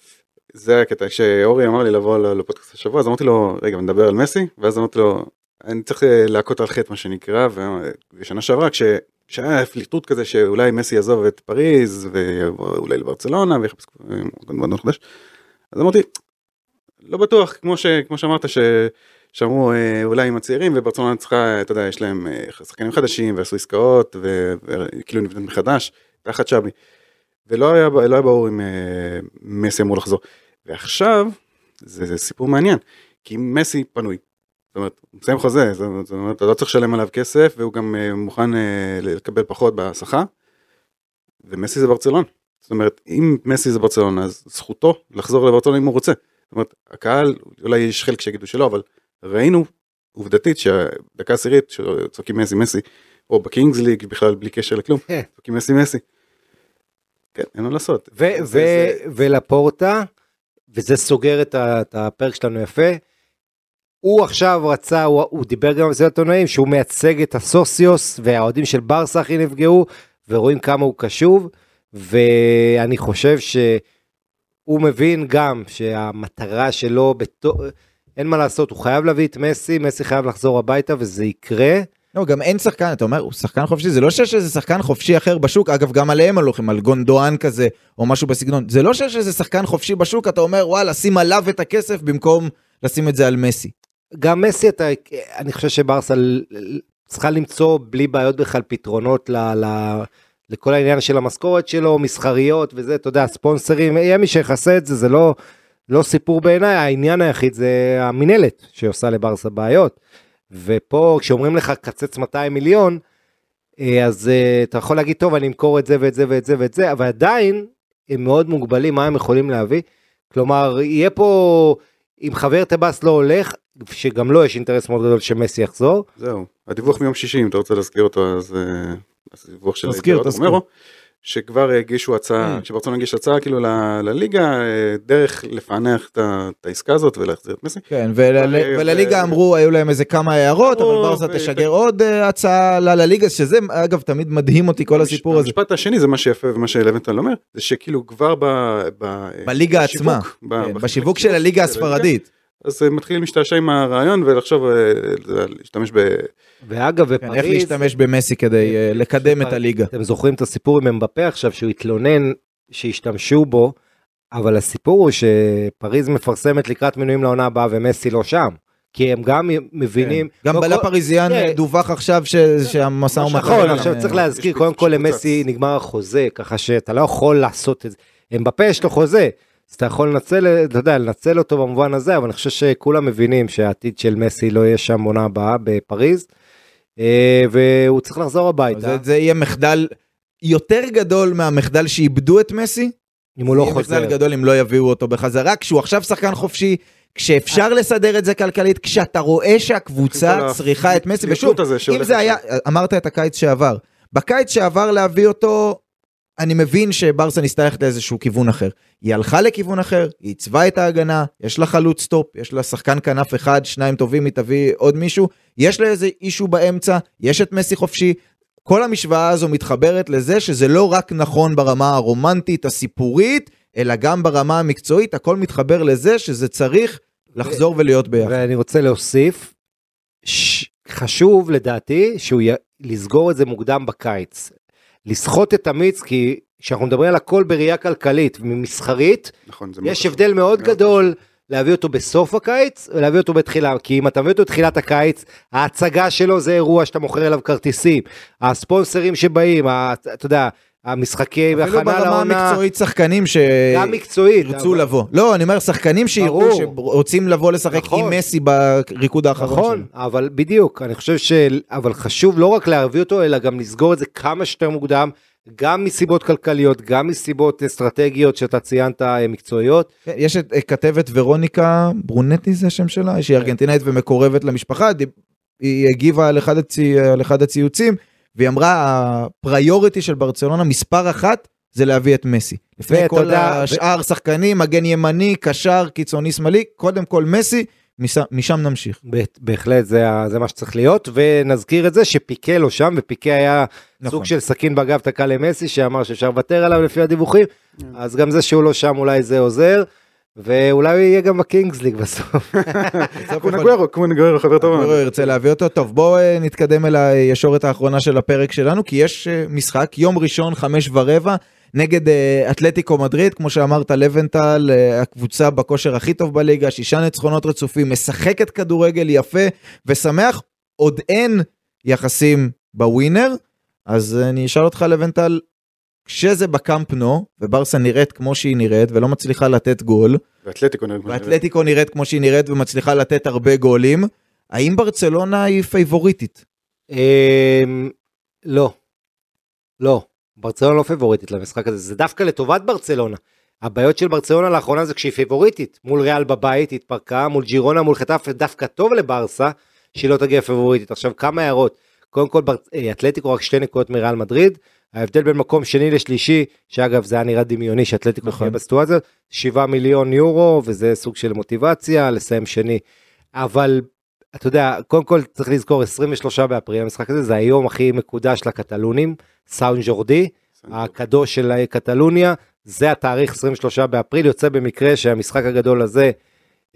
S3: זה הקטע, כשאורי אמר לי לבוא לפודקאסט השבוע, אז אמרתי לו, רגע, נדבר על מסי, ואז אמרתי לו, אני צריך אה, להכות על חטא מה שנקרא, ושנה שעברה כשהיה פליטות כזה שאולי מסי יעזוב את פריז ואולי לברצלונה ויחפש מועדון חדש, אז אמרתי, לא בטוח, כמו, ש, כמו שאמרת ש, שאמרו אה, אולי עם הצעירים וברצלונה צריכה, אתה יודע, יש להם אה, שחקנים חדשים ועשו עסקאות וכאילו נבנית מחדש, תחת שבי, ולא היה, לא היה ברור אם מסי אמור לחזור. ועכשיו, זה, זה סיפור מעניין, כי מסי פנוי, זאת אומרת, הוא מסיים חוזה, זאת אומרת, אתה לא צריך לשלם עליו כסף, והוא גם uh, מוכן uh, לקבל פחות בשכר, ומסי זה ברצלון. זאת אומרת, אם מסי זה ברצלון, אז זכותו לחזור לברצלון אם הוא רוצה. זאת אומרת, הקהל, אולי יש חלק שיגידו שלא, אבל ראינו עובדתית שהדקה עשירית שצועקים מסי מסי, או בקינגס ליג בכלל בלי קשר לכלום, כן. צועקים מסי מסי. כן, אין מה לעשות.
S4: ולפורטה, וזה סוגר את הפרק שלנו יפה, הוא עכשיו רצה, הוא, הוא דיבר גם במסיבת עיתונאים שהוא מייצג את הסוציוס והאוהדים של ברסה הכי נפגעו ורואים כמה הוא קשוב ואני חושב שהוא מבין גם שהמטרה שלו, בתו, אין מה לעשות, הוא חייב להביא את מסי, מסי חייב לחזור הביתה וזה יקרה.
S2: לא, גם אין שחקן, אתה אומר, הוא שחקן חופשי, זה לא שיש איזה שחקן חופשי אחר בשוק, אגב, גם עליהם הולכים, על גונדואן כזה, או משהו בסגנון, זה לא שיש איזה שחקן חופשי בשוק, אתה אומר, וואלה, שים עליו את הכסף במקום לשים את זה על מסי.
S4: גם מסי, אתה, אני חושב שברסה צריכה למצוא בלי בעיות בכלל פתרונות ל, ל, לכל העניין של המשכורת שלו, מסחריות וזה, אתה יודע, ספונסרים, יהיה מי שיכסה את זה, זה לא, לא סיפור בעיניי, העניין היחיד זה המינהלת שעושה לברסה בעיות. ופה כשאומרים לך קצץ 200 מיליון, אה, אז אה, אתה יכול להגיד, טוב, אני אמכור את זה ואת זה ואת זה ואת זה, אבל עדיין הם מאוד מוגבלים מה הם יכולים להביא. כלומר, יהיה פה, אם חבר טבס לא הולך, שגם לו יש אינטרס מאוד גדול שמסי יחזור.
S3: זהו, הדיווח מיום שישי, אם אתה רוצה להזכיר אותו, אז אה, הדיווח של
S2: תזכיר, תזכיר.
S3: שכבר הגישו הצעה,
S2: Mm.
S3: כשברצון הגיש הצעה כאילו ל- לליגה, אה, דרך לפענח את את העסקה הזאת ולהחזיר את מסי.
S2: כן, ול-
S3: אבל-
S2: ולליגה
S3: ו-
S2: אמרו, היו להם איזה כמה הערות, אבל
S3: אמרו,
S2: ברסה
S3: ו-
S2: תשגר עוד אה, הצעה ל- לליגה, שזה אגב תמיד מדהים אותי כל הסיפור הזה.
S3: המשפט השני זה מה שיפה ומה שלוונטל אומר, זה שכילו כבר ב... ב-
S2: בליגה
S3: בשיווק,
S2: עצמה,
S3: ב-
S2: כן, בשיווק של הליגה הספרדית.
S3: אז מתחילים להשתעשע עם הרעיון ולחשוב, אה, להשתמש ב...
S4: ואגב,
S2: כן, איך
S4: בפריז,
S2: להשתמש במסי כדי אה, לקדם את הליגה.
S4: אתם זוכרים את הסיפור עם אמבפה עכשיו, שהוא התלונן שהשתמשו בו, אבל הסיפור הוא שפריז מפרסמת לקראת מינויים לעונה הבאה ומסי לא שם. כי הם גם מבינים,
S2: גם
S4: לא
S2: בלה
S4: כל-
S2: פריזיאן
S4: כן.
S2: דווח עכשיו ש- שהמשא ומתן.
S4: נכון, עכשיו צריך להזכיר, קודם כל למסי. נגמר החוזה, ככה שאתה לא יכול לעשות את זה. אמבפה יש לו חוזה, אז אתה יכול לנצל, אתה יודע, לנצל אותו במובן הזה, אבל אני חושב שכולם מבינים שהעתיד של מסי לא יהיה שם עונה הבאה בפריז, אה, והוא צריך לחזור הביתה,
S2: זה- זה יהיה מחדל יותר גדול מהמחדל שאיבדו את מסי.
S4: אם הוא לא
S2: יהיה
S4: חוזר.
S2: מחדל גדול אם לא יביאו אותו בחזרה, כשהוא עכשיו שחקן חופשי, כשאפשר לסדר את זה כלכלית, כשאתה רואה שהקבוצה צריכה את מסי, ושוב, אם זה היה, אמרת את הקיץ שעבר, בקיץ שעבר להביא אותו, אני מבין שברסה ניסתה ללכת לאיזשהו כיוון אחר. היא הלכה לכיוון אחר, היא עיצבה את ההגנה, יש לה חלוץ top, יש לה שחקן כנף אחד, שניים טובים, היא תביא עוד מישהו, יש לה איזה אישו באמצע, יש את מסי חופשי. כל המשוואה הזו מתחברת לזה שזה לא רק נכון ברמה הרומנטית, הסיפורית, אלא גם ברמה המקצועית, הכל מתחבר לזה שזה צריך לחזור ולהיות ביחד.
S4: ואני רוצה להוסיף, ש... חשוב לדעתי שהוא י... לסגור את זה מוקדם בקיץ. לסחוט את המיץ, כי כשאנחנו מדברים על הכל בראייה כלכלית ומסחרית,
S3: נכון,
S4: יש. הבדל מאוד
S3: מאוד
S4: גדול להביא אותו בסוף הקיץ ולהביא אותו בתחילה, כי אם אתה מביא אותו בתחילת הקיץ, ההצגה שלו זה אירוע שאתה מוכר אליו כרטיסים, הספונסרים שבאים. אתה יודע, המשחקי
S2: אפילו
S4: הכנה
S2: ברמה
S4: לעונה,
S2: המקצועית שחקנים
S4: גם מקצועית,
S2: שירצו
S4: אבל-
S2: לבוא. לא, אני אומר שחקנים שיראו. שרוצים לבוא לשחק
S4: נכון.
S2: עם מסי בריקוד האחרון
S4: נכון,
S2: שלו.
S4: אבל בדיוק, אני חושב ש... אבל חשוב לא רק להביא אותו, אלא גם לסגור את זה כמה שיותר מוקדם, גם מסיבות כלכליות, גם מסיבות אסטרטגיות שאתה ציינת אה, מקצועיות.
S2: כן, יש את אה, כתבת ורוניקה ברונטי זה השם שלה, שהיא ארגנטינאית ומקורבת למשפחה, היא הגיבה על אחד, הצי, על אחד הציוצים, והיא אמרה הפריוריטי של ברצלונה מספר אחת זה להביא את מסי. לפני כל
S4: יודע,
S2: השאר שחקנים, מגן ימני, קשר, קיצוני שמאלי, קודם כל מסי, משם, משם נמשיך.
S4: בהחלט זה, זה מה שצריך להיות, ונזכיר את זה שפיקה לא שם, ופיקה היה
S2: נכון.
S4: סוג של סכין בגב תקע למסי, שאמר שאפשר לוותר עליו לפי הדיווחים, אז גם זה שהוא לא שם אולי זה עוזר, ואולי הוא יהיה גם בקינגס ליג בסוף.
S3: כמו נגוארו, חבר טוב.
S2: הוא ירצה להביא אותו. טוב, בואו אה, נתקדם אל הישורת האחרונה של הפרק שלנו, כי יש אה, משחק, יום ראשון, חמש ורבע, נגד אה, אתלטיקו מדריד, כמו שאמרת, לבנטל, הקבוצה בכושר הכי טוב בליגה, שישה ניצחונות רצופים, משחקת כדורגל יפה ושמח, עוד אין יחסים בווינר, אז אני אשאל אותך, לבנטל, כשזה בקאמפ נו, וברסה נראית כמו שהיא נראית ולא מצליחה לתת גול,
S3: ואתלטיקו שנראה.
S2: ואתלטיקו נראית כמו שהיא נראית ומצליחה לתת הרבה גולים, האם ברצלונה היא פייבוריטית?
S4: אמ, לא, לא, ברצלונה לא פיבוריטית למשחק הזה, זה דווקא לטובת ברצלונה. הבעיות של ברצלונה לאחרונה זה כשהיא פיבוריטית, מול ריאל בבית התפרקה, מול ג'ירונה, מול חטף, דווקא טוב לברסה, שהיא לא תגיע פיבוריטית. עכשיו כמה הערות, קודם כל בר- אה, אתלטיקו רק שתי נקודות מריאל מדריד, ההבדל בין מקום שני לשלישי, שאגב זה היה נראה דמיוני שאתלטיקו
S2: נכון.
S4: תהיה בסיטואציה, 7 מיליון יורו, וזה סוג של מוטיבציה לסיים שני. אבל אתה יודע, קודם כל צריך לזכור 23 באפריל המשחק הזה זה היום הכי מקודש לקטלונים, סאון ג'ורדי, הקדוש של קטלוניה, זה התאריך 23 באפריל, יוצא במקרה שהמשחק הגדול הזה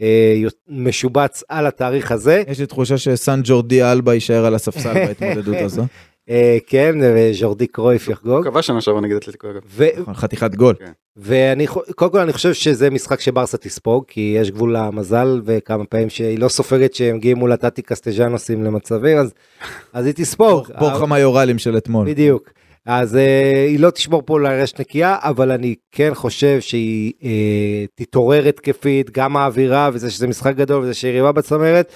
S4: אה, משובץ על התאריך הזה.
S2: יש לי תחושה שסן ג'ורדי אלבה יישאר על הספסל בהתמודדות הזו.
S4: אה, כן, וז'ורדי קרויף יחגוג.
S3: הוא קבע שנה שעברה נגד אתלטיקו אגב.
S2: נכון, חתיכת גול.
S4: ואני ח- קודם כל אני חושב שזה משחק שברסה תספוג כי יש גבול למזל וכמה פעמים שהיא לא סופגת שהם מגיעים מול הטאטי קסטג'אנוסים למצבים אז אז היא תספוג.
S2: בור חמיורלים של אתמול.
S4: בדיוק. אז אה, היא לא תשמור פה לרשת נקייה אבל אני כן חושב שהיא אה, תתעורר התקפית גם האווירה וזה שזה משחק גדול וזה שהיא יריבה בצמרת.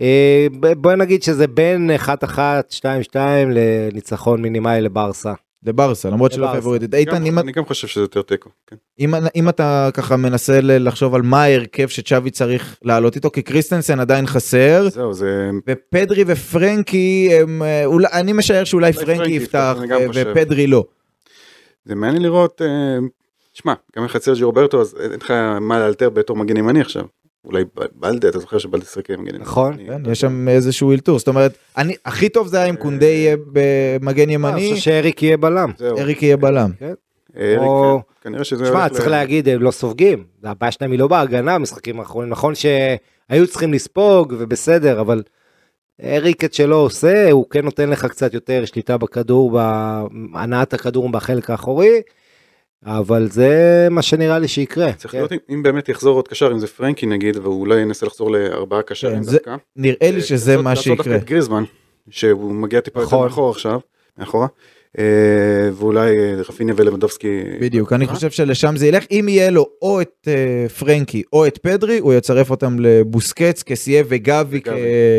S4: אה, בוא נגיד שזה בין 1-1 2-2 לניצחון מינימלי לברסה.
S2: לברסה, למרות שלא. פייבוריטית. איתן, אם-
S3: אני גם חושב שזה יותר תיקו. כן.
S2: אם, אם אתה ככה מנסה לחשוב על מה ההרכב שצ'אבי צריך לעלות איתו, כי קריסטנסן עדיין חסר,
S3: זהו, זה...
S2: ופדרי ופרנקי, אה, אני משער שאולי
S3: אולי
S2: פרנקי יפתח, אה. ופדרי לא.
S3: זה מעניין לראות, שמע, גם לך סרג'י רוברטו, אז אין לך מה לאלתר בתור מגן ימני עכשיו. אולי בלדה, אתה זוכר שבלדה שיחק עם מגן ימני.
S4: נכון.
S3: אני-
S2: כן, יש שם איזשהו אילתור, זאת אומרת, אני, הכי טוב זה היה אם קונדה יהיה במגן
S4: אני
S2: ימני,
S4: חושב שאריק יהיה בלם.
S2: אריק יהיה בלם.
S3: אריק,
S4: או-
S3: כן, כנראה שזה
S4: תשמע, צריך
S3: ל-
S4: להגיד, הם לא סופגים. הבעיה שלהם היא לא בהגנה במשחקים האחרונים. נכון שהיו צריכים לספוג ובסדר, אבל אריק את שלו עושה, הוא כן נותן לך קצת יותר שליטה בכדור, בהנעת הכדור בחלק האחורי, אבל זה מה שנראה לי שיקרה.
S3: צריך
S4: כן.
S3: לראות אם- אם באמת יחזור עוד קשר, אם זה פרנקי נגיד, והוא אולי ינסה לחזור לארבעה קשרים
S2: כן,
S3: דווקא.
S2: נראה לי שזה
S3: לעשות-
S2: מה
S3: לעשות
S2: שיקרה.
S3: דווקא את גריזמן, שהוא מגיע טיפה יותר
S4: נכון.
S3: מאחור עכשיו, מאחורה, אה, ואולי אה, רפיניה ולבנדובסקי.
S2: בדיוק, אני
S3: אה?
S2: חושב שלשם זה ילך, אם יהיה לו או את אה, פרנקי או את פדרי, הוא יצרף אותם לבוסקץ, כסיה וגבי.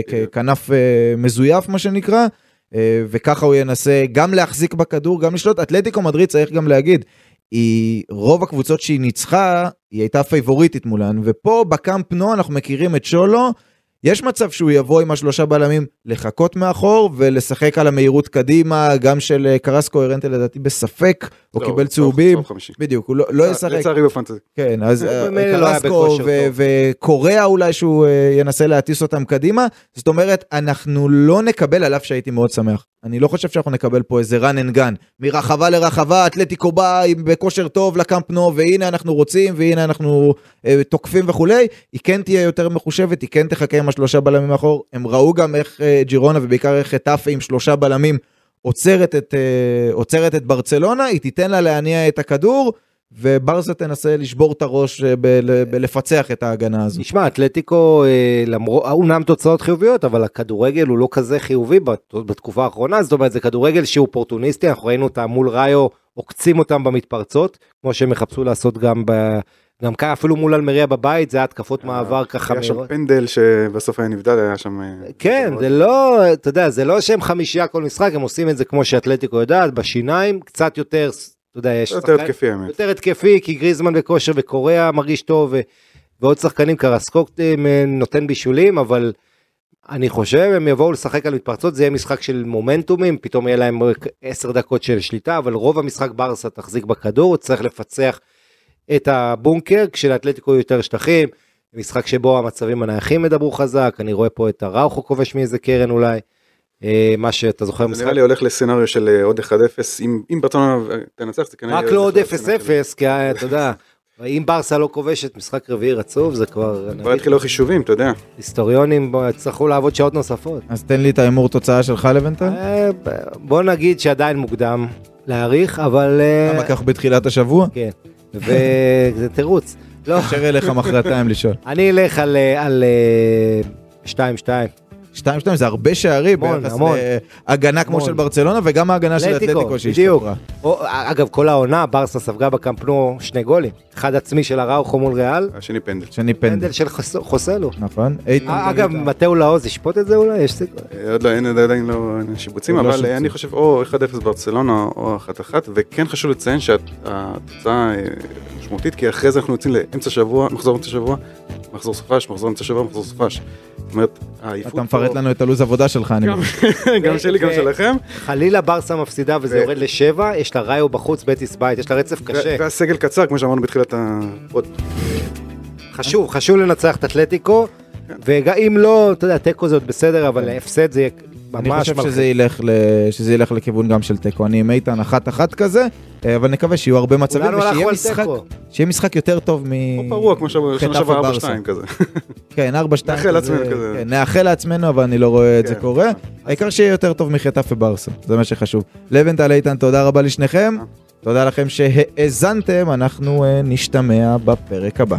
S2: ככנף אה, מזויף מה שנקרא, אה, וככה הוא ינסה גם להחזיק בכדור, גם לשלוט. אתלטיקו מדריד צריך גם להגיד, היא רוב הקבוצות שהיא ניצחה, היא הייתה פייבוריטית מולן, ופה בקאמפ נו אנחנו מכירים את שולו, יש מצב שהוא יבוא עם השלושה בלמים לחכות מאחור ולשחק על המהירות קדימה, גם של אה, קרסקו הרנטה לדעתי בספק, או
S3: לא,
S2: קיבל
S3: צהוב-
S2: צהובים.
S3: צהוב חמישי.
S2: בדיוק, הוא לא, לא ישחק,
S3: לצערי בפנטזי.
S2: כן, אז
S4: הוא
S2: אה,
S4: לא
S2: קרסקו. וקוריאה אולי שהוא אה, ינסה להטיס אותם קדימה, זאת אומרת, אנחנו לא נקבל, על אף שהייתי מאוד שמח, אני לא חושב שאנחנו נקבל פה איזה run and gun, מרחבה לרחבה, אתלטיקו בא בכושר טוב לקאמפ נו, והנה אנחנו רוצים, והנה אנחנו אה, תוקפים וכולי, היא כן תהיה יותר מחושבת, היא כן תחכה עם השלושה בלמים מאחור, הם ראו גם איך אה, ג'ירונה ובעיקר איך חטאפה עם שלושה בלמים עוצרת את, אה, עוצרת את ברצלונה, היא תיתן לה להניע את הכדור, וברסה תנסה לשבור את הראש אה, בלפצח את ההגנה הזו.
S4: תשמע, אתלטיקו, אה, למרות, אומנם תוצאות חיוביות, אבל הכדורגל הוא לא כזה חיובי בת- בתקופה האחרונה, זאת אומרת, זה כדורגל שהוא אופורטוניסטי, אנחנו ראינו אותם מול ראיו, עוקצים אותם במתפרצות, כמו שהם יחפשו לעשות גם ב... גם כאן אפילו מול אלמריה בבית, זה היה התקפות מעבר ככה.
S3: היה שם. פנדל שבסוף היה נבדל, היה שם... אה,
S4: כן, זה לא, אתה יודע, זה לא שהם חמישייה כל משחק, הם עושים את זה כמו שאתלטיקו יודעת, בשיניים, קצת יותר, אתה יודע, יש
S3: יותר התקפי האמת.
S4: יותר התקפי, כי גריזמן בכושר וקוריאה מרגיש טוב, ו... ועוד שחקנים קרסקוק אה, נותן בישולים, אבל אני חושב הם יבואו לשחק על מתפרצות, זה יהיה משחק של מומנטומים, פתאום יהיה להם רק 10 דקות של שליטה, אבל רוב המשחק ברסה תחזיק בכדור, צריך לפצח את הבונקר, כשלאתלטיקו יותר שטחים, משחק שבו המצבים הנייחים ידברו חזק, אני רואה פה את הראוכו כובש מאיזה קרן אולי, אה, מה שאתה זוכר
S3: זה
S4: משחק,
S3: נראה לי הולך לסצנריו של אה, עוד 1-0, אם- אם ברצלונה תנצח זה כנראה...
S4: רק לא עוד
S3: הולך לסצנריו של-
S4: 0-0, כי אה, אתה יודע, אם ברסה לא כובשת משחק רביעי רצוף, זה כבר,
S3: כבר התחילו החישובים, אתה יודע.
S4: היסטוריונים יצטרכו לעבוד שעות נוספות.
S2: אז תן לי את ההימור תוצאה שלך לבינתיים.
S4: אה, בוא נגיד שעדיין מוקדם להעריך, אבל... אה,
S2: כמה כך בתחילת השבוע?
S4: כן, וזה תירוץ. לא,
S2: אשר אליך מחרתיים לשאול.
S4: אני אלך על אה, על, אה, 2-2.
S2: 2-2 זה הרבה שערים
S4: המון,
S2: ביחס
S4: המון.
S2: להגנה כמו
S4: המון.
S2: של ברצלונה וגם ההגנה של
S4: אתלטיקו.
S2: שהשתפרה.
S4: אגב, כל העונה, ברסה ספגה בקמפנו שני גולים. אחד עצמי של הראוכו מול ריאל,
S3: השני פנדל.
S2: שני פנדל.
S4: פנדל של חס- חוסלו.
S2: נכון.
S4: אה, אגב, מתאו לאוז ישפוט את זה אולי? יש סיכוי.
S3: אה, עוד לא, אין עדיין לא שיבוצים,
S2: לא
S3: אבל אני חושב או 1-0 ברצלונה או 1-1, וכן חשוב לציין שהתוצאה אה, משמעותית, כי אחרי זה אנחנו יוצאים לאמצע שבוע, מחזור אמצע שבוע, מחזור סופש, מחזור אמצע שבוע, מחזור סופש. זאת אומרת, העייפות
S2: אתה מפרט לנו את הלו"ז עבודה שלך, אני
S3: גם-
S2: מבין.
S3: גם שלי, גם שלכם.
S4: חלילה ברסה מפסידה וזה יורד לשבע, יש לה ראיו בחוץ, בטיס בית, יש לה רצף קשה.
S3: והסגל קצר, כמו שאמרנו בתחילת הפוד.
S4: חשוב, חשוב לנצח את אתלטיקו. ואם לא, אתה יודע, תיקו זה עוד בסדר, אבל הפסד זה יהיה
S2: אני
S4: ממש
S2: חושב
S4: מלחיץ.
S2: שזה ילך, ל... שזה ילך לכיוון גם של תיקו. אני עם איתן אחת-אחת כזה, אה, אבל נקווה שיהיו הרבה מצבים ושיהיה משחק. שיהיה משחק יותר טוב מ...
S3: כמו פרוע, כמו שנה שעברה
S2: ברסה.
S3: 4-2 כזה.
S2: כן, 4-2.
S3: נאחל לעצמנו כזה.
S2: כן, נאחל לעצמנו, אבל אני לא רואה את זה
S3: כן.
S2: קורה. העיקר שיהיה יותר טוב מחטף וברסה, זה מה שחשוב. לבנטל איתן, תודה רבה לשניכם. תודה לכם שהאזנתם, אנחנו אה, נשתמע בפרק הבא.